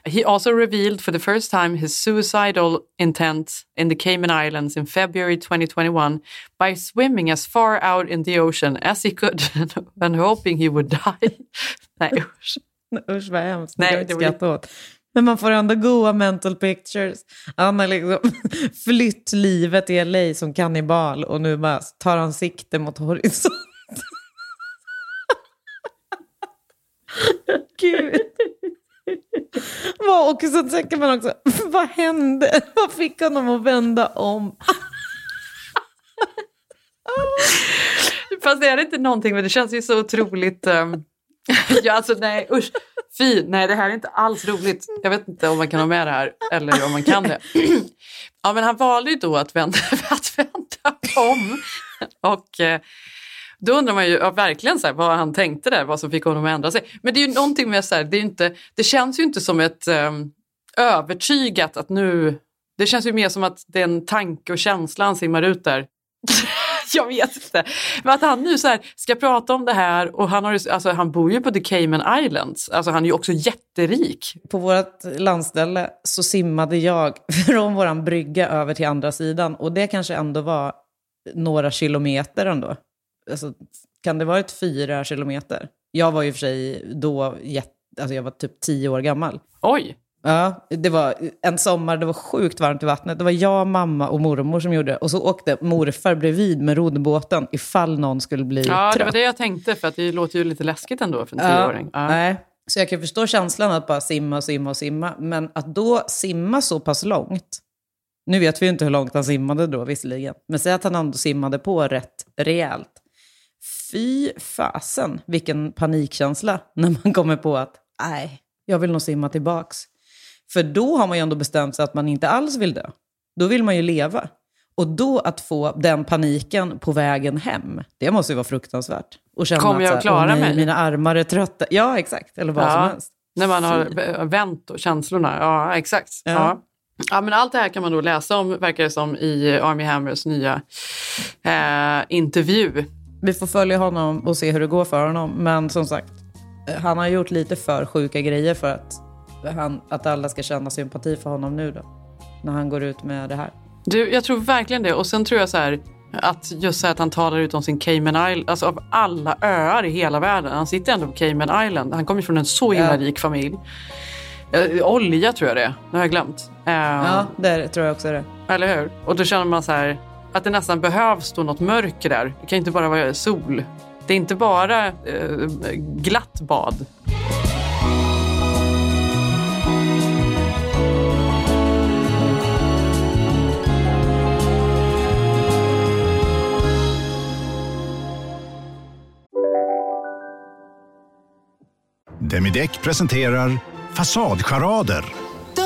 He also revealed for the first time his suicidal intent in the Cayman Islands in February 2021 by swimming as far out in the ocean as he could and hoping he would die. Nej, usch. Usch vad hemskt, Nej, jag inte det var- skratta åt. Men man får ändå goa mental pictures. Han har liksom flytt livet i LA som kannibal och nu bara tar han sikte mot horisont. Gud. Och så tänker man också, vad hände? Vad fick honom att vända om? Fast det är inte någonting, men det känns ju så otroligt... Um... ja, alltså nej, usch. Fy, nej det här är inte alls roligt. Jag vet inte om man kan ha med det här eller om man kan det. ja, men han valde ju då att vända, att vända om. Och eh, då undrar man ju ja, verkligen så här, vad han tänkte där, vad som fick honom att ändra sig. Men det är ju någonting med så här, det, är inte, det känns ju inte som ett um, övertygat att nu... Det känns ju mer som att det är en tanke och känsla han simmar ut där. jag vet inte. Men att han nu så här ska prata om det här och han, har, ju- alltså, han bor ju på the Cayman Islands. Alltså han är ju också jätterik. På vårt landställe så simmade jag från våran brygga över till andra sidan. Och det kanske ändå var några kilometer ändå. Alltså, kan det vara ett fyra kilometer? Jag var ju för sig då, alltså jag var typ tio år gammal. Oj! Ja, det var en sommar, det var sjukt varmt i vattnet. Det var jag, mamma och mormor som gjorde det. Och så åkte morfar bredvid med roddbåten ifall någon skulle bli Ja, det trött. var det jag tänkte för att det låter ju lite läskigt ändå för en tioåring. Ja. Nej. Så jag kan förstå känslan att bara simma och simma och simma. Men att då simma så pass långt. Nu vet vi ju inte hur långt han simmade då visserligen. Men säg att han ändå simmade på rätt rejält. Fy fasen vilken panikkänsla när man kommer på att nej, jag vill nog simma tillbaks. För då har man ju ändå bestämt sig att man inte alls vill dö. Då vill man ju leva. Och då att få den paniken på vägen hem, det måste ju vara fruktansvärt. Och känna Kommer jag att klara "Åh nej, mig?" Mina armar är trötta. Ja, exakt. Eller vad som Ja, helst. när man har vänt och känslorna. Ja, exakt. Ja. Ja. Ja. men allt det här kan man då läsa om, verkar det som, i Army Hammers nya eh, intervju. Vi får följa honom och se hur det går för honom. Men som sagt, han har gjort lite för sjuka grejer för att, han, att alla ska känna sympati för honom nu då. När han går ut med det här. Du, jag tror verkligen det. Och sen tror jag så här, att just så att han talar ut om sin Cayman Island, alltså av alla öar i hela världen. Han sitter ändå på Cayman Island. Han kommer från en så himla Ja. rik familj. Eh, Olja tror jag det är, det har jag glömt. Eh, Ja, det tror jag också det. Eller hur? Och då känner man så här att det nästan behövs då något mörker där. Det kan inte bara vara sol. Det är inte bara eh, glatt bad. Demideck presenterar Fasadcharader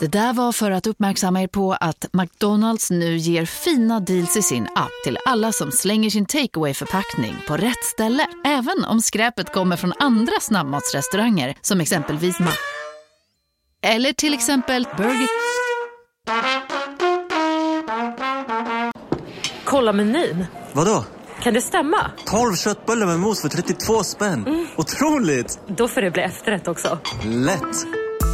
Det där var för att uppmärksamma er på att McDonalds nu ger fina deals i sin app till alla som slänger sin takeaway förpackning på rätt ställe. Även om skräpet kommer från andra snabbmatsrestauranger som exempelvis Ma... Eller till exempel Burger... Kolla menyn. Vadå? Kan det stämma? 12 köttbullar med mos för 32 spänn. Mm. Otroligt! Då får det bli efterrätt också. Lätt!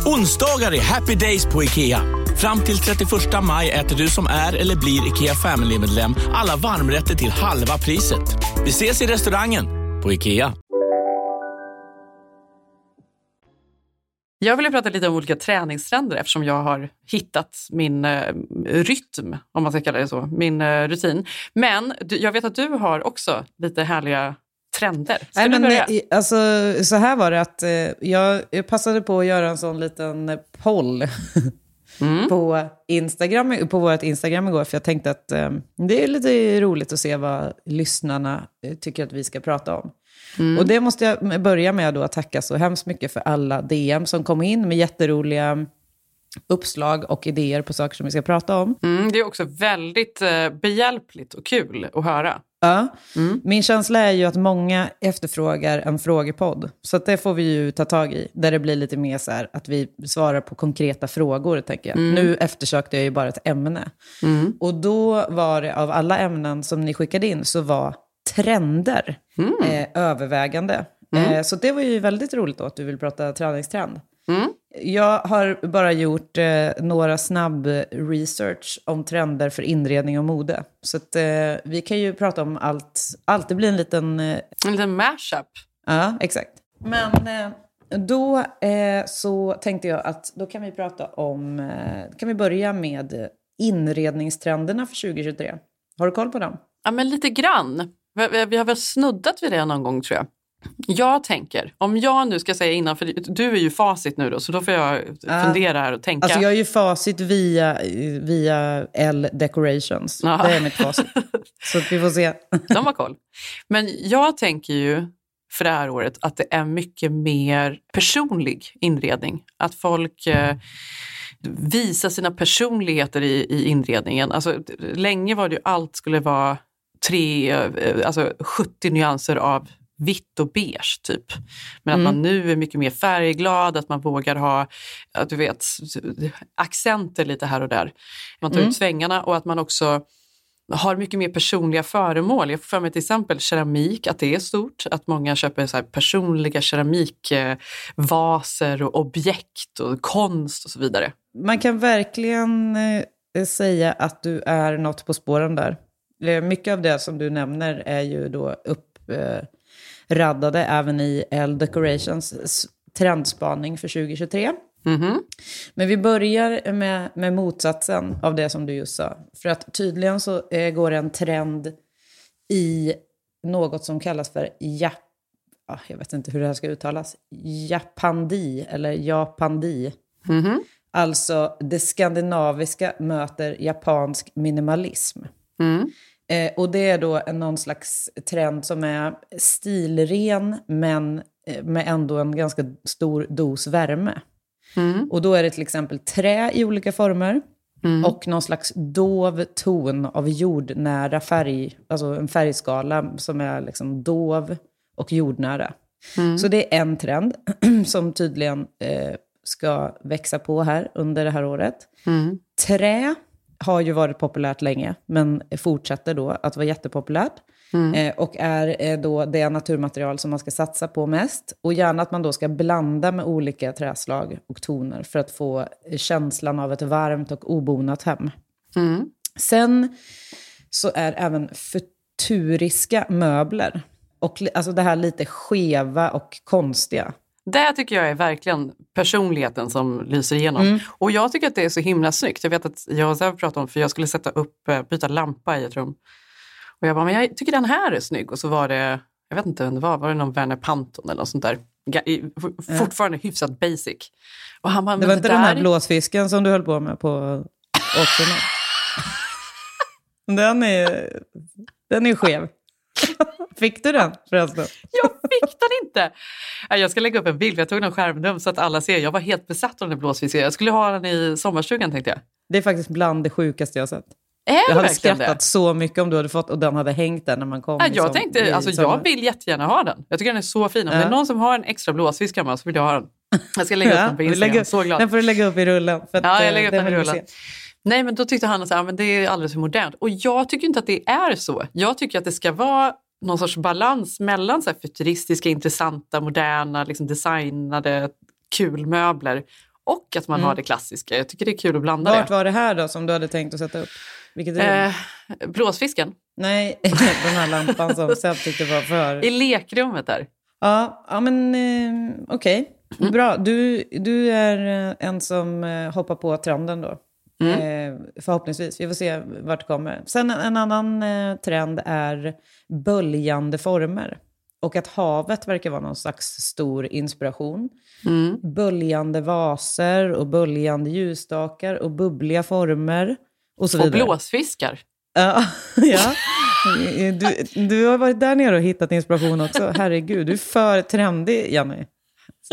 Onsdagar är happy days på IKEA. Fram till 31 maj äter du som är eller blir IKEA Family-medlem alla varmrätter till halva priset. Vi ses i restaurangen på IKEA. Jag vill prata lite om olika träningstrender eftersom jag har hittat min eh, rytm, om man ska kalla det så, min eh, rutin. Men du, jag vet att du har också lite härliga trender. Ska Nej, men, börja? eh, alltså, så här var det att eh, jag, jag passade på att göra en sån liten poll Mm. på, Instagram, på vårt Instagram igår. För jag tänkte att eh, det är lite roligt att se vad lyssnarna eh, tycker att vi ska prata om. Mm. Och det måste jag börja med då att tacka så hemskt mycket för alla DM som kom in med jätteroliga uppslag och idéer på saker som vi ska prata om. Mm, det är också väldigt eh, behjälpligt och kul att höra. Ja. Min känsla är ju att många efterfrågar en frågepodd. Så det får vi ju ta tag i. Där det blir lite mer så här att vi svarar på konkreta frågor, tänker jag. Mm. Nu eftersökte jag ju bara ett ämne. Mm. Och då var det, av alla ämnen som ni skickade in, så var trender eh, övervägande. Mm. Eh, så det var ju väldigt roligt då att du vill prata träningstrend. Mm. Jag har bara gjort eh, några snabb research om trender för inredning och mode. Så att, eh, vi kan ju prata om allt. allt. Det blir en liten... Eh, En liten mashup. ja, exakt. Men eh, då eh, så tänkte jag att då kan vi prata om... Kan vi börja med inredningstrenderna för 2023. Har du koll på dem? Ja, men lite grann. Vi- vi har väl snuddat vid det någon gång tror jag. Jag tänker, om jag nu ska säga innan, för du är ju facit nu då, så då får jag Ja. fundera här och tänka. Alltså jag är ju facit via, via L Decorations. Ja. Det är mitt facit. Så vi får se. De har koll. Men jag tänker ju för det här året att det är mycket mer personlig inredning. Att folk eh, visar sina personligheter i, i inredningen. Alltså, länge var det ju allt skulle vara tre, eh, alltså 70 nyanser av vitt och beige typ. Men Mm. att man nu är mycket mer färgglad, att man vågar ha du vet, accenter lite här och där. Man tar Mm. ut svängarna och att man också har mycket mer personliga föremål. Jag får för mig till exempel keramik, att det är stort. Att många köper så personliga keramikvaser och objekt och konst och så vidare. Man kan verkligen eh, säga att du är något på spåren där. Eh, Mycket av det som du nämner är ju då uppraddade även i L Decorations trendspaning för 2023. Mhm. Men vi börjar med, med motsatsen av det som du just sa. För att tydligen så eh, går en trend i något som kallas för Jap... ah, Jag vet inte hur det här ska uttalas. Japandi eller Japandi. Mhm. Alltså det skandinaviska möter japansk minimalism. Mm. Eh, och det är då någon slags trend som är stilren men eh, med ändå en ganska stor dos värme. Mm. Och då är det till exempel trä i olika former Mm. och någon slags dov ton av jordnära färg, alltså en färgskala som är liksom dov och jordnära. Mm. Så det är en trend som tydligen eh, ska växa på här under det här året. Mm. Trä har ju varit populärt länge, men fortsätter då att vara jättepopulärt. Mm. Eh, och är eh, då det naturmaterial som man ska satsa på mest. Och gärna att man då ska blanda med olika träslag och toner för att få eh, känslan av ett varmt och obonat hem. Mm. Sen så är även futuriska möbler. Och alltså det här lite skeva och konstiga. Det tycker jag är verkligen personligheten som lyser igenom. Mm. Och jag tycker att det är så himla snyggt. Jag vet att jag och Zev pratade om, för jag skulle sätta upp, eh, byta lampa i ett rum. Och jag bara, men jag tycker den här är snygg. Och så var det, jag vet inte vem det var, var det någon Werner Panton eller något sånt där. fortfarande hyfsat basic. Och han bara, Det var inte där... den här blåsfisken som du höll på med på åkerna? den är, den är skev. Fick du den förresten? Jag fick den inte! Ja, Jag ska lägga upp en bild, jag tog en skärmdump så att alla ser. Jag var helt besatt av den blåsfisken. Jag skulle ha den i sommarstugan tänkte jag. Det är faktiskt bland det sjukaste jag har sett. Är jag hade skrattat det? så mycket om du hade fått och den hade hängt där när man kom. Ja, i jag som- tänkte, i alltså, sommar. jag vill jättegärna ha den. Jag tycker den är så fin. Om Ja. det är någon som har en extra blåsfisk hemma så vill jag ha den. Jag ska lägga upp den på Instagram. lägger- så glad. Den får du lägga upp i rullen. Ja, jag eh, lägger upp den den i rullen. Nej, men då tyckte han att men det är alldeles för modernt. Och jag tycker inte att det är så. Jag tycker att det ska vara någon sorts balans mellan så futuristiska, intressanta, moderna, liksom designade, kul möbler och att man Mm. har det klassiska. Jag tycker det är kul att blanda Vart det. var det här då som du hade tänkt att sätta upp? Vilket rum? Eh, blåsfisken. Nej, den här lampan som Seb tyckte var för... I lekrummet där. Ja, ja men eh, okej. Mm. Bra. Du, du är eh, en som eh, hoppar på trenden då. Mm. Eh, förhoppningsvis. Vi får se vart det kommer. Sen en, en annan eh, trend är böljande former. Och att havet verkar vara någon slags stor inspiration. Mm. Böljande vaser och böljande ljusstakar och bubbliga former. Och så Och vidare. blåsfiskar. Ja, ja. Du, du har varit där nere och hittat inspiration också. Herregud, du är för trendig, Jenny.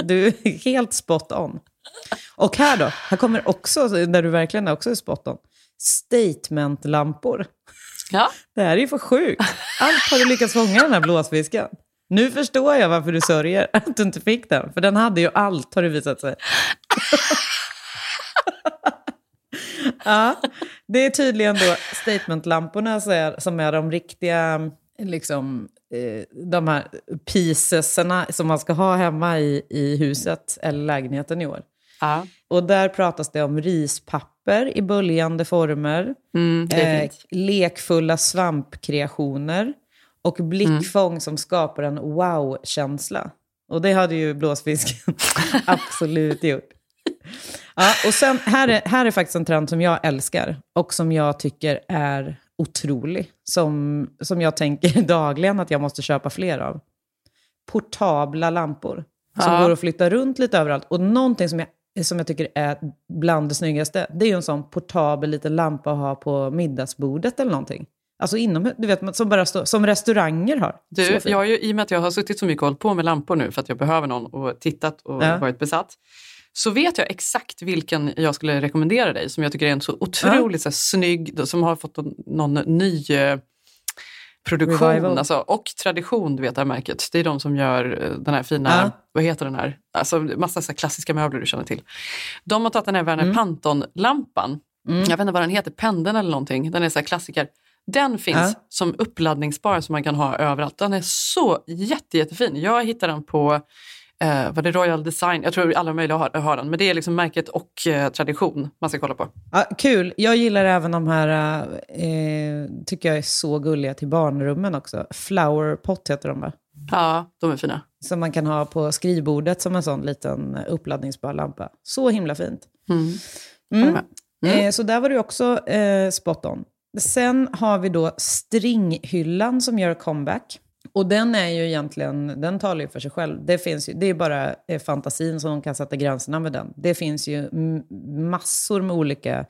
Du är helt spot on. Och här då, här kommer också, där du verkligen är också är spot on, statementlampor. Ja. Det här är ju för sjukt. Allt har du lyckats fånga den här blåsfisken. Nu förstår jag varför du sörjer att du inte fick den. För den hade ju allt, har det visat sig. ja, det är tydligen då statementlamporna som är de riktiga, liksom, eh, de här piecesarna som man ska ha hemma i, i huset eller lägenheten i år. Ja. Och där pratas det om rispapper i böljande former, Mm, fint. lekfulla svampkreationer och blickfång som skapar en wow-känsla. Och det hade ju blåsfisken absolut gjort. Ja, och sen, här, är, här är faktiskt en trend som jag älskar och som jag tycker är otrolig. Som, som jag tänker dagligen att jag måste köpa fler av. Portabla lampor som Ja. går att flytta runt lite överallt. Och någonting som jag, som jag tycker är bland det snyggaste, det är ju en sån portabel liten lampa att ha på middagsbordet eller någonting. Alltså inom, du vet, som, bara står, som restauranger har. Du, jag har ju, I och med att jag har suttit så mycket och hållit på med lampor nu för att jag behöver någon och tittat och Ja. varit besatt. Så vet jag exakt vilken jag skulle rekommendera dig som jag tycker är en så otroligt så här, snygg, som har fått någon, någon ny eh, produktion Revival. alltså, och tradition, du vet det här märket. Det är de som gör eh, den här fina, Ja. vad heter den här, alltså massa så klassiska möbler du känner till. De har tagit den här Werner Mm. Panton-lampan, Mm. jag vet inte vad den heter, pendeln eller någonting, den är så här klassiker. Den finns Ja. som uppladdningsbar som man kan ha överallt. Den är så jätte, jättefin. Jag hittade den på eh, vad det Royal Design, jag tror alla möjliga har, har den, men det är liksom märket och eh, tradition man ska kolla på. Ja, kul. Jag gillar även de här, eh, tycker jag är så gulliga till barnrummen också. Flower pot heter de va? Ja, de är fina. Som man kan ha på skrivbordet som en sån liten uppladdningsbar lampa. Så himla fint. Mm. Mm. Mm. Eh, så där var du också eh, spot on. Sen har vi då stringhyllan som gör comeback. Och den är ju egentligen, den talar ju för sig själv. Det, finns ju, det är bara eh, fantasin som kan sätta gränserna med den. Det finns ju massor med olika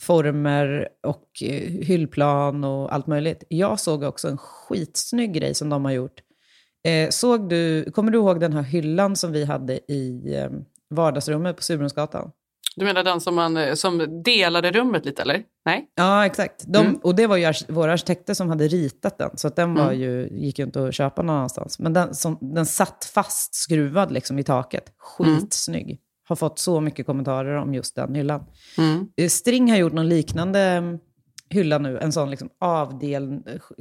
former och eh, hyllplan och allt möjligt. Jag såg också en skitsnygg grej som de har gjort. Eh, såg du, kommer du ihåg den här hyllan som vi hade i eh, vardagsrummet på Surbrunnsgatan? Du menar den som, man, eh, som delade rummet lite eller? Nej? Ja, exakt. De, Mm. Och det var ju våra arkitekter som hade ritat den, så att den var Mm. ju, gick ju inte att köpa någon annanstans. Men den, som, den satt fast skruvad liksom i taket. Skitsnygg. Har fått så mycket kommentarer om just den hyllan. Mm. Eh, String har gjort någon liknande mm, hylla nu, en sån liksom avdel, eh,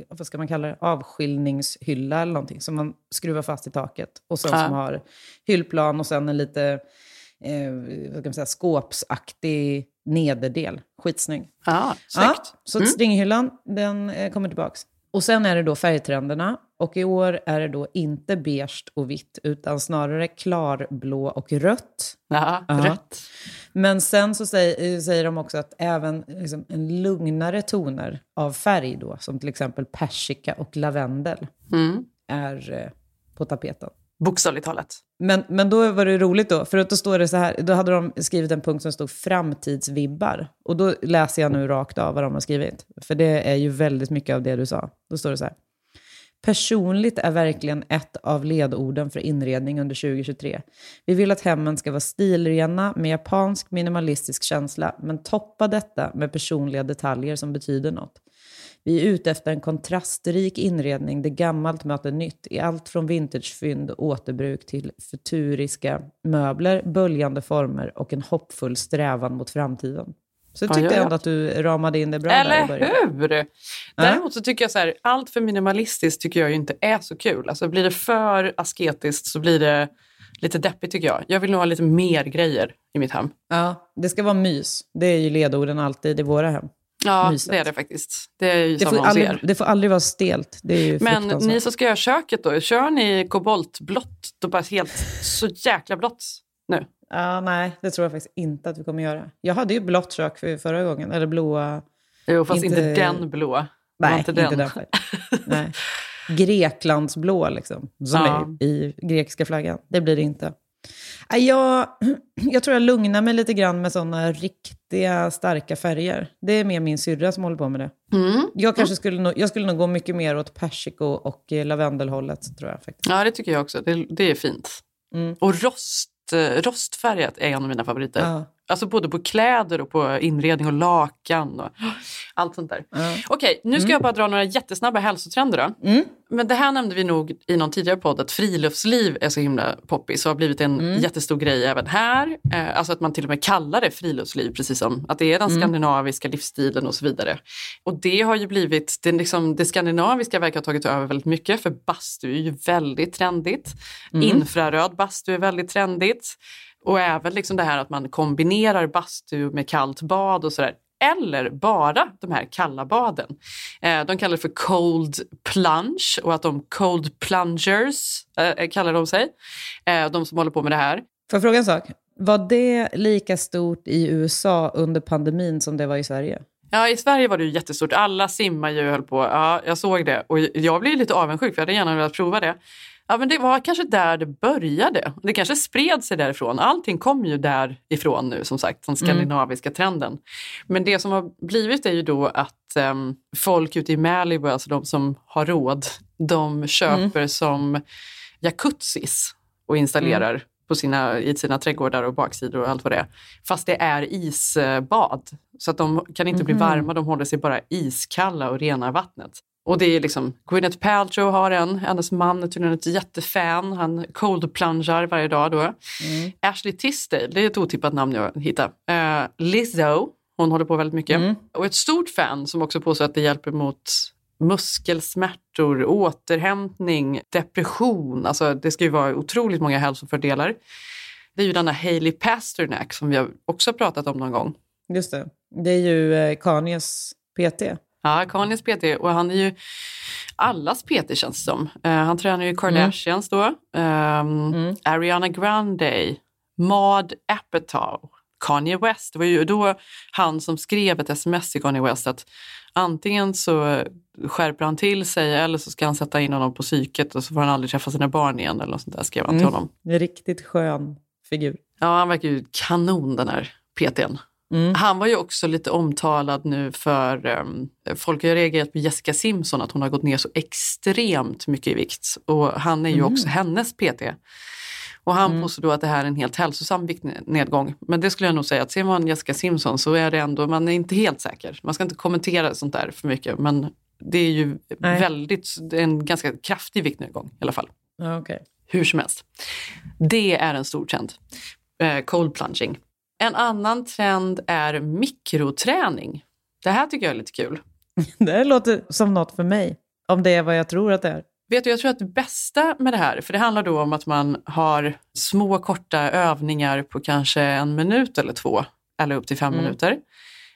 vad ska man kalla det, avskiljningshylla eller någonting, som man skruvar fast i taket. Och sen Ja. som har hyllplan och sen en lite, eh, vad man säga, skåpsaktig nederdel. Skitsnygg. Snyggt. Ja, så Mm. stringhyllan, den eh, kommer tillbaks. Och sen är det då färgtrenderna. Och i år är det då inte beige och vitt, utan snarare klarblå och rött. Ja, Ja. rätt. Men sen så säger, eh, säger de också att även liksom, en lugnare toner av färg då, som till exempel persika och lavendel, Mm. är eh, på tapeten. Bokstavligt talat. Men, men då var det roligt då, för att då står det så här, då hade de skrivit en punkt som stod framtidsvibbar. Och då läser jag nu rakt av vad de har skrivit. För det är ju väldigt mycket av det du sa. Då står det så här. Personligt är verkligen ett av ledorden för inredning under 2023. Vi vill att hemmen ska vara stilrena med japansk minimalistisk känsla, men toppa detta med personliga detaljer som betyder något. Vi är ute efter en kontrastrik inredning där gammalt möter nytt i allt från vintagefynd och återbruk till futuriska möbler, böljande former och en hoppfull strävan mot framtiden. Så jag Ja, tyckte ja, ja. ändå att du ramade in det bra där i Eller början. hur? Däremot så tycker jag så här, allt för minimalistiskt tycker jag ju inte är så kul. Alltså blir det för asketiskt så blir det lite deppigt tycker jag. Jag vill nog ha lite mer grejer i mitt hem. Ja, det ska vara mys. Det är ju ledorden alltid i våra hem. Ja, Myset. det är det faktiskt. Det är Det får, aldrig, det får aldrig vara stelt. Det är ju Men fruktansvärt. ni som ska göra köket då, kör ni koboltblått? Då bara helt så jäkla blått nu? Ja, nej, det tror jag faktiskt inte att vi kommer göra. Jag hade ju blått kök för förra gången, eller blåa. Jo, fast inte, den blå. Det var Nej, inte inte, den. den. nej. Greklandsblå, liksom, som Ja. är i grekiska flaggan. Det blir det inte. Nej, Jag, jag tror jag lugnar mig lite grann med sådana riktiga starka färger. Det är mer min syrra som håller på med det. Mm. Jag, kanske skulle nog, jag skulle nog gå mycket mer åt persiko och eh, lavendelhållet, tror jag. faktiskt. Ja, det tycker jag också. Det, det är fint. Mm. Och rost, eh, rostfärgat är en av mina favoriter. Ja. Alltså både på kläder och på inredning och lakan och allt sånt där. Okej, nu ska Mm. jag bara dra några jättesnabba hälsotrender då. Men det här nämnde vi nog i någon tidigare podd, att friluftsliv är så himla poppis och har blivit en Mm. jättestor grej även här. Eh, alltså att man till och med kallar det friluftsliv, precis som att det är den Mm. skandinaviska livsstilen och så vidare. Och det har ju blivit, det, liksom, det skandinaviska verkar ha tagit över väldigt mycket, för bastu är ju väldigt trendigt. Mm. Infraröd bastu är väldigt trendigt. Och även liksom det här att man kombinerar bastu med kallt bad och sådär. Eller bara de här kalla baden. Eh, de kallar det för cold plunge och att de cold plungers eh, kallar de sig. Eh, de som håller på med det här. Får jag fråga en sak? Var det lika stort i USA under pandemin som det var i Sverige? Ja, i Sverige var det ju jättestort. Alla simmar ju höll på. Ja, jag såg det. Och jag blev lite avundsjuk för jag hade gärna velat prova det. Ja, men det var kanske där det började. Det kanske spred sig därifrån. Allting kom ju därifrån nu som sagt, den skandinaviska trenden. Men det som har blivit är ju då att em, folk ute i Malibu, alltså de som har råd, de köper som jacuzzis och installerar på sina, i sina trädgårdar och baksidor och allt vad det är. Fast det är isbad. Så att de kan inte bli Mhm. varma, de håller sig bara iskalla och renar vattnet. Och det är liksom, Gwyneth Paltrow har en, hennes man är tydligen ett jättefan, han cold plungar varje dag då. Ashley Tisdale, det är ett otippat namn jag hittade. Uh, Lizzo, hon håller på väldigt mycket. Och ett stort fan som också påstår att det hjälper mot muskelsmärtor, återhämtning, depression. Alltså det ska ju vara otroligt många hälsofördelar. Det är ju denna Hailey Pasternak som vi har också pratat om någon gång. Just det. Det är ju eh, Kanyes PT. Ja, Kanyes PT och han är ju allas PT känns det som. Eh, han tränar ju Kardashians då, ehm, Ariana Grande, Maud Apatow, Kanye West. Det var ju då han som skrev ett sms till Kanye West att antingen så skärper han till sig eller så ska han sätta in honom på psyket och så får han aldrig träffa sina barn igen eller något sånt där skrev han till honom. En riktigt skön figur. Ja, han verkar ju kanon den här PTn. Mm. Han var ju också lite omtalad nu för um, folk har reagerat på Jessica Simpson att hon har gått ner så extremt mycket i vikt och han är ju Mm. också hennes PT. Och han påstår då att det här är en helt hälsosam viktnedgång. Men det skulle jag nog säga att ser man Jessica Simpson så är det ändå, man är inte helt säker. Man ska inte kommentera sånt där för mycket men det är ju Nej. väldigt, en ganska kraftig viktnedgång i alla fall. Okej. Hur som helst. Det är en stor trend. Eh, cold plunging. En annan trend är mikroträning. Det här tycker jag är lite kul. Det här låter som något för mig. Om det är vad jag tror att det är. Vet du, jag tror att det bästa med det här, för det handlar då om att man har små korta övningar på kanske en minut eller två, eller upp till fem Mm. minuter,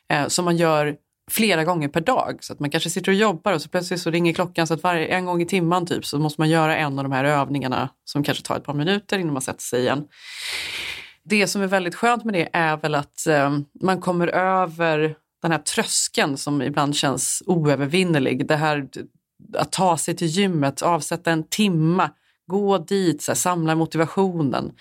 eh, som man gör flera gånger per dag. Så att man kanske sitter och jobbar och så plötsligt så ringer klockan så att varje, en gång i timman typ så måste man göra en av de här övningarna som kanske tar ett par minuter innan man sätter sig igen. Det som är väldigt skönt med det är väl att eh, man kommer över den här tröskeln som ibland känns oövervinnerlig. Det här att ta sig till gymmet, avsätta en timma, Gå dit, så här, samla motivationen.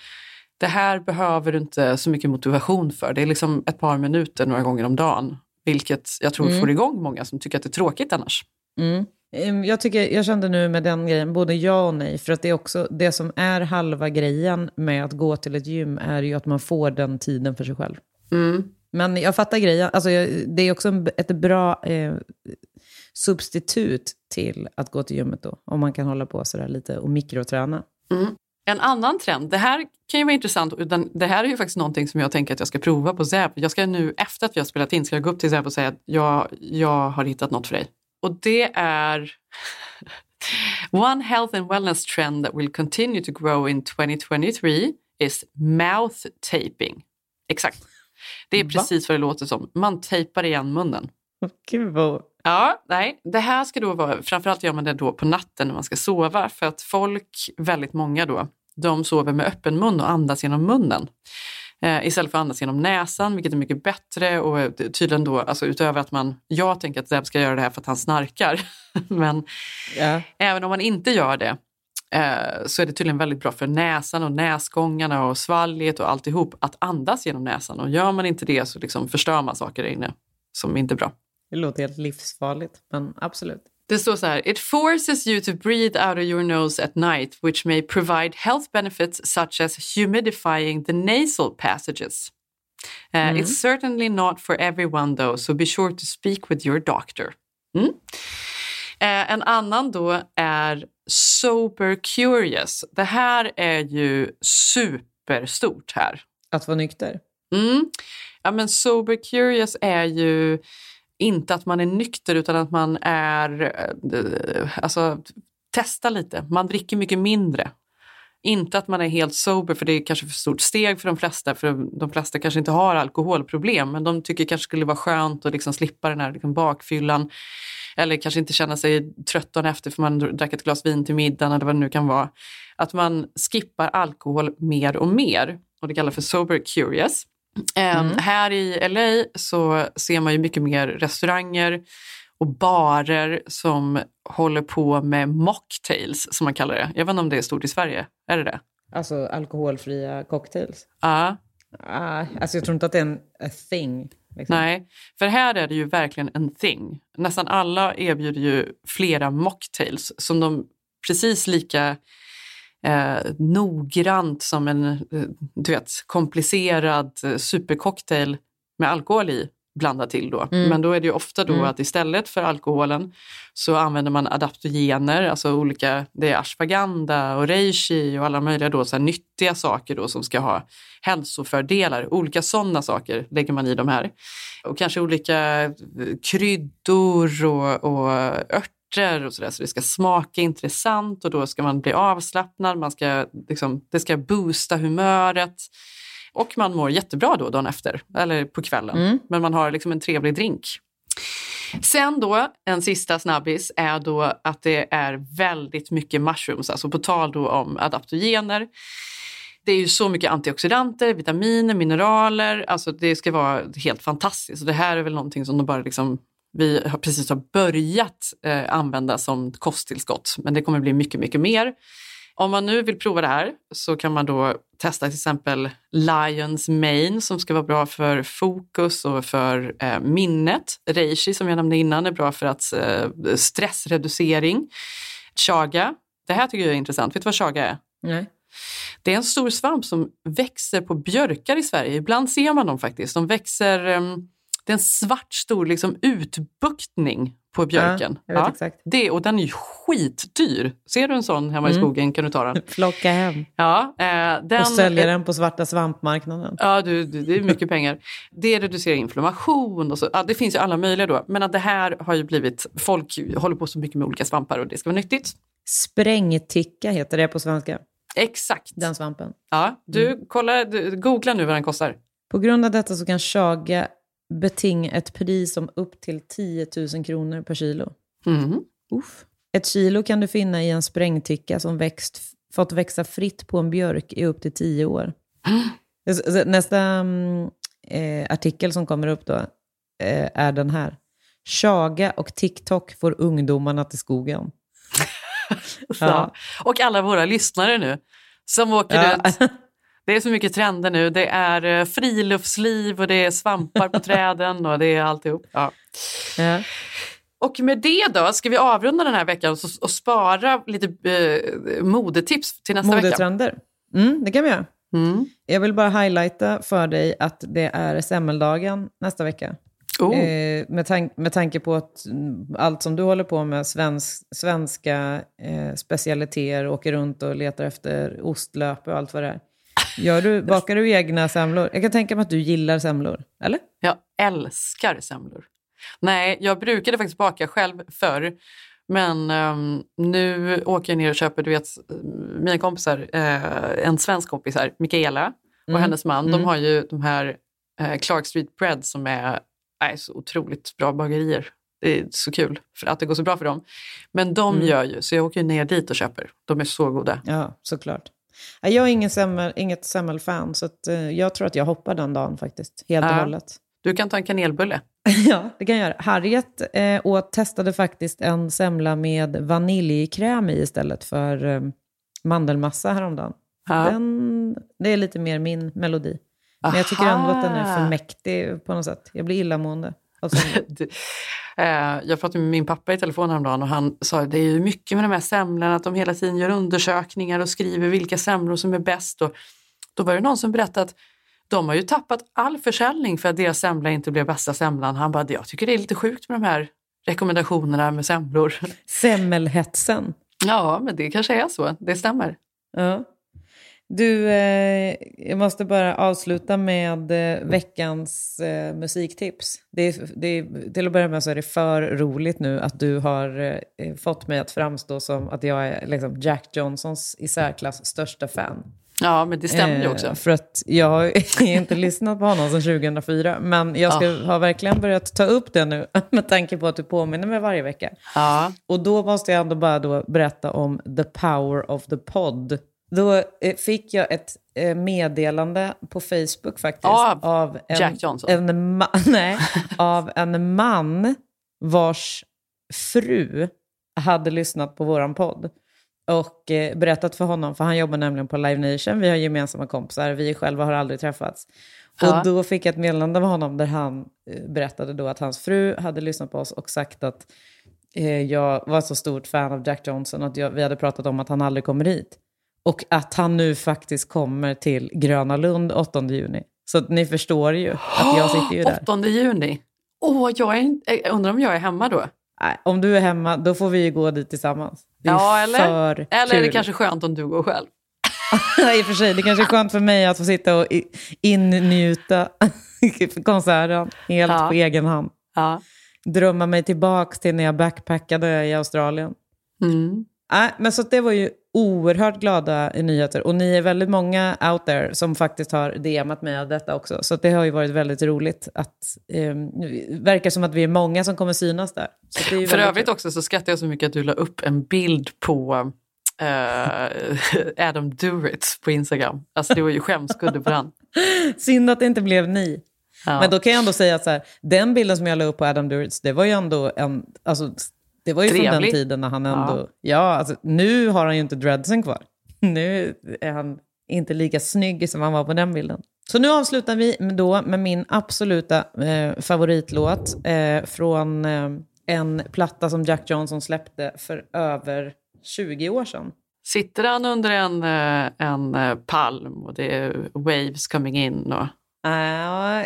Det här behöver du inte så mycket motivation för. Det är liksom ett par minuter några gånger om dagen. Vilket jag tror Mm. får igång många som tycker att det är tråkigt annars. Mm. Em, Jag, tycker, jag kände nu med den grejen, både ja och nej. För att det är också det som är halva grejen med att gå till ett gym är ju att man får den tiden för sig själv. Mm. Men jag fattar grejen. Alltså, det är också ett bra eh, substitut till att gå till gymmet då. Om man kan hålla på sådär lite och mikroträna. Mm. En annan trend, det här kan ju vara intressant, utan det här är ju faktiskt någonting som jag tänker att jag ska prova på Zäp. Jag ska nu, efter att vi har spelat in, ska jag gå upp till Zäp och säga att jag, jag har hittat något för dig. Och det är One health and wellness trend that will continue to grow in 2023 is mouth taping. Exakt. Det är Va? precis vad det låter som. Man tejpar igen munnen. Gud vad... Ja, nej. Det här ska då vara, framförallt gör man det då på natten när man ska sova för att folk, väldigt många då, de sover med öppen mun och andas genom munnen. Eh, istället för att andas genom näsan, vilket är mycket bättre och eh, tydligen då, alltså utöver att man, jag tänker att Zeb ska göra det här för att han snarkar, men Ja. även om man inte gör det eh, så är det tydligen väldigt bra för näsan och näsgångarna och svalget och alltihop att andas genom näsan och gör man inte det så liksom förstör man saker där inne som inte är bra. Det låter helt livsfarligt, men absolut. Det står så här, it forces you to breathe out of your nose at night which may provide health benefits such as humidifying the nasal passages. Uh, Mm. It's certainly not for everyone though, so be sure to speak with your doctor. Mm. Eh, en annan då är sober curious. Det här är ju superstort här. Att vara nykter? Mm. Ja, men sober curious är ju inte att man är nykter utan att man är, eh, alltså testa lite. Man dricker mycket mindre. Inte att man är helt sober för det är kanske för stort steg för de flesta för de flesta kanske inte har alkoholproblem men de tycker kanske skulle vara skönt att liksom slippa den här liksom bakfyllan eller kanske inte känna sig trött dagen efter för man drack ett glas vin till middagen eller vad det nu kan vara. Att man skippar alkohol mer och mer och det kallas för sober curious. Eh, Här i LA så ser man ju mycket mer restauranger och barer som håller på med mocktails som man kallar det. Jag vet inte om det är stort i Sverige. Är det det? Alltså alkoholfria cocktails? Ja. Ah, alltså jag tror inte att det är en thing. Liksom. Nej, för här är det ju verkligen en thing. Nästan alla erbjuder ju flera mocktails som de precis lika eh, noggrant som en eh, du vet, komplicerad eh, supercocktail med alkohol i blandar till då. Mm. Men då är det ju ofta då Mm. att istället för alkoholen så använder man adaptogener, alltså olika, det är ashwagandha och reishi och alla möjliga då så nyttiga saker då som ska ha hälsofördelar. Olika sådana saker lägger man i de här. Och kanske olika kryddor och, och örter och sådär så det ska smaka intressant och då ska man bli avslappnad, man ska, liksom, det ska boosta humöret. Och man mår jättebra då dagen efter, eller på kvällen. Mm. Men man har liksom en trevlig drink. Sen då, en sista snabbis, är då att det är väldigt mycket mushrooms, alltså på tal då om adaptogener. Det är ju så mycket antioxidanter, vitaminer, mineraler, alltså det ska vara helt fantastiskt. Och det här är väl någonting som de bara liksom, vi har precis har börjat eh, använda som kosttillskott, men det kommer bli mycket, mycket mer. Om man nu vill prova det här så kan man då testa till exempel Lions Mane som ska vara bra för fokus och för eh, minnet. Reishi som jag nämnde innan är bra för att eh, stressreducering. Chaga, det här tycker jag är intressant. Vet du vad chaga är? Nej. Det är en stor svamp som växer på björkar i Sverige. Ibland ser man dem faktiskt. De växer, eh, det är en svart stor liksom, utbuktning på björken. Ja, exakt. Det, och den är ju skitdyr. Ser du en sån hemma i Mm. skogen kan du ta den. Plocka hem. Ja, eh, den, och sälja den på svarta svampmarknaden. Ja, du, du, det är mycket pengar. Det reducerar inflammation och så. Ja, det finns ju alla möjliga då. Men att det här har ju blivit, folk håller på så mycket med olika svampar och det ska vara nyttigt. Sprängticka heter det på svenska. Exakt. Den svampen. Ja, du, kolla, du, googla nu vad den kostar. På grund av detta så kan chaga betinga ett pris om upp till 10 000 kronor per kilo. Mm. Uff. Ett kilo kan du finna i en sprängticka som växt, fått växa fritt på en björk i upp till 10 år. Nästa mm, eh, artikel som kommer upp då eh, är den här. Chaga och TikTok får ungdomarna till skogen. Ja. Och alla våra lyssnare nu som åker Ja. runt. Det är så mycket trender nu. Det är eh, friluftsliv och det är svampar på träden och det är alltihop. Ja. Ja. Och med det då ska vi avrunda den här veckan och, spara lite eh, modetips till nästa vecka. Modetrender. Mm, det kan vi göra. Mm. Jag vill bara highlighta för dig att det är semmeldagen nästa vecka. Oh. Eh, med, tank, med tanke på att mm, allt som du håller på med, svensk, svenska eh, specialiteter, åker runt och letar efter ostlöp och allt vad det är. Gör du, bakar du egna semlor? Jag kan tänka mig att du gillar semlor, eller? Jag älskar semlor. Nej, jag brukade faktiskt baka själv förr. Men ehm, nu åker jag ner och köper, du vet, mina kompisar, eh, en svensk kompis här, Mikaela och Mm. hennes man, de Mm. har ju de här eh, Clark Street Bread som är, är så otroligt bra bagerier. Det är så kul för att det går så bra för dem. Men de Mm. gör ju, så jag åker ner dit och köper. De är så goda. Ja, såklart. Ja, Jag är ingen semmel, inget semmelfan, så att, eh, jag tror att jag hoppar den dagen faktiskt, helt och Ja. hållet. Du kan ta en kanelbulle. Ja, det kan jag göra. Harriet eh, åt, testade faktiskt en semla med vaniljkräm i istället för eh, mandelmassa häromdagen. Ja. Den, det är lite mer min melodi. Men jag tycker ändå att den är för mäktig på något sätt. Jag blir illamående eh, jag pratade med min pappa i telefon häromdagen och han sa det är ju mycket med de här semlorna, att de hela tiden gör undersökningar och skriver vilka semlor som är bäst. Och då var det någon som berättade att de har ju tappat all försäljning för att deras semla inte blev bästa semlan. Han bara, jag tycker det är lite sjukt med de här rekommendationerna med semlor. Semmelhetsen. Ja, men det kanske är så. Det stämmer. Ja. Du, eh, jag måste bara avsluta med eh, veckans eh, musiktips. Det är, det är, till att börja med så är det för roligt nu att du har eh, fått mig att framstå som att jag är liksom, Jack Johnsons i särklass största fan. Ja, men det stämmer ju Eh, också. För att jag har inte lyssnat på honom sedan 2004. Men jag ska, Ah. har verkligen börjat ta upp det nu med tanke på att du påminner mig varje vecka. Ja. Och då måste jag ändå bara då berätta om the power of the pod. Då eh, fick jag ett eh, meddelande på Facebook faktiskt. Av en, Jack Johnson? En ma- nej, av en man vars fru hade lyssnat på våran podd. Och eh, berättat för honom, för han jobbar nämligen på Live Nation, vi har gemensamma kompisar, vi själva har aldrig träffats. Ja. Och då fick jag ett meddelande av honom där han berättade då att hans fru hade lyssnat på oss och sagt att jag var så stort fan av Jack Johnson och att jag, vi hade pratat om att han aldrig kommer hit. Och att han nu faktiskt kommer till Gröna Lund 8 juni. Så ni förstår ju att jag sitter ju där. 8 juni. Åh, jag, är, inte- jag undrar om jag är hemma då? Nej, om du är hemma, då får vi ju gå dit tillsammans. Det är Ja, eller? för Eller är det kul. kanske skönt om du går själv? I och för sig, det kanske är skönt för mig att få sitta och innjuta konserten helt Ja. på egen hand. Ja. Drömma mig tillbaka till när jag backpackade i Australien. Mm. Nej, men så det var ju oerhört glada nyheter. Och ni är väldigt många out there som faktiskt har DMat mig av detta också. Så att det har ju varit väldigt roligt att... Eh, verkar som att vi är många som kommer synas där. Att För övrigt också så skrattar jag så mycket att du la upp en bild på eh, Adam Duritz på Instagram. Alltså det var ju skämskudde på den. Synd att det inte blev ni. Ja. Men då kan jag ändå säga så här, den bilden som jag la upp på Adam Duritz, det var ju ändå en, alltså, det var ju från den Trevlig. tiden när han ändå, ja, alltså, nu har han ju inte dreadsen kvar. Nu är han inte lika snygg som han var på den bilden. Så nu avslutar vi med- då med min absoluta eh, favoritlåt eh, från eh, en platta som Jack Johnson släppte för över 20 år sedan. Sitter han under en, eh, en eh, palm och det är waves coming in och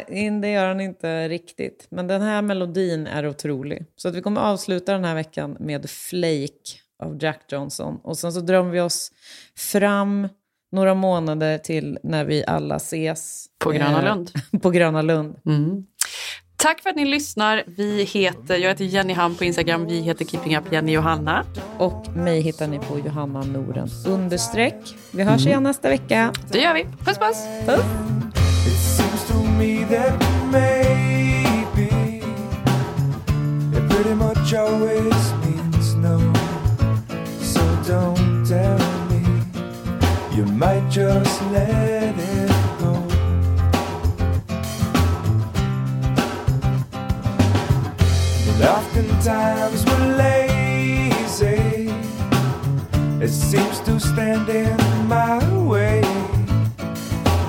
In- det gör han inte riktigt. Men den här melodin är otrolig. Så att vi kommer avsluta den här veckan med Flake av Jack Johnson. Och sen så drömmer vi oss fram några månader till när vi alla ses. På Gröna eh, Lund. på Gröna Lund. Mm. Tack för att ni lyssnar. Vi heter, jag heter Jenny Ham på Instagram. Vi heter Keeping Up Jenny Johanna. Och mig hittar ni på Johanna Noren understreck. Vi hörs Mm. igen nästa vecka. Det gör vi. Puss puss! Puss! Me that maybe it pretty much always means no. So don't tell me you might just let it go. And oftentimes we're lazy It seems to stand in my way.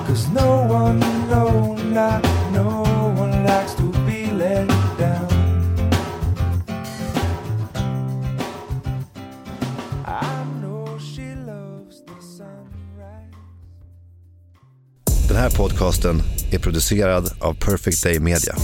Cause no one, no, not no one likes to be let down. I know she loves the sunrise. Den här podcasten är producerad av Perfect Day Media.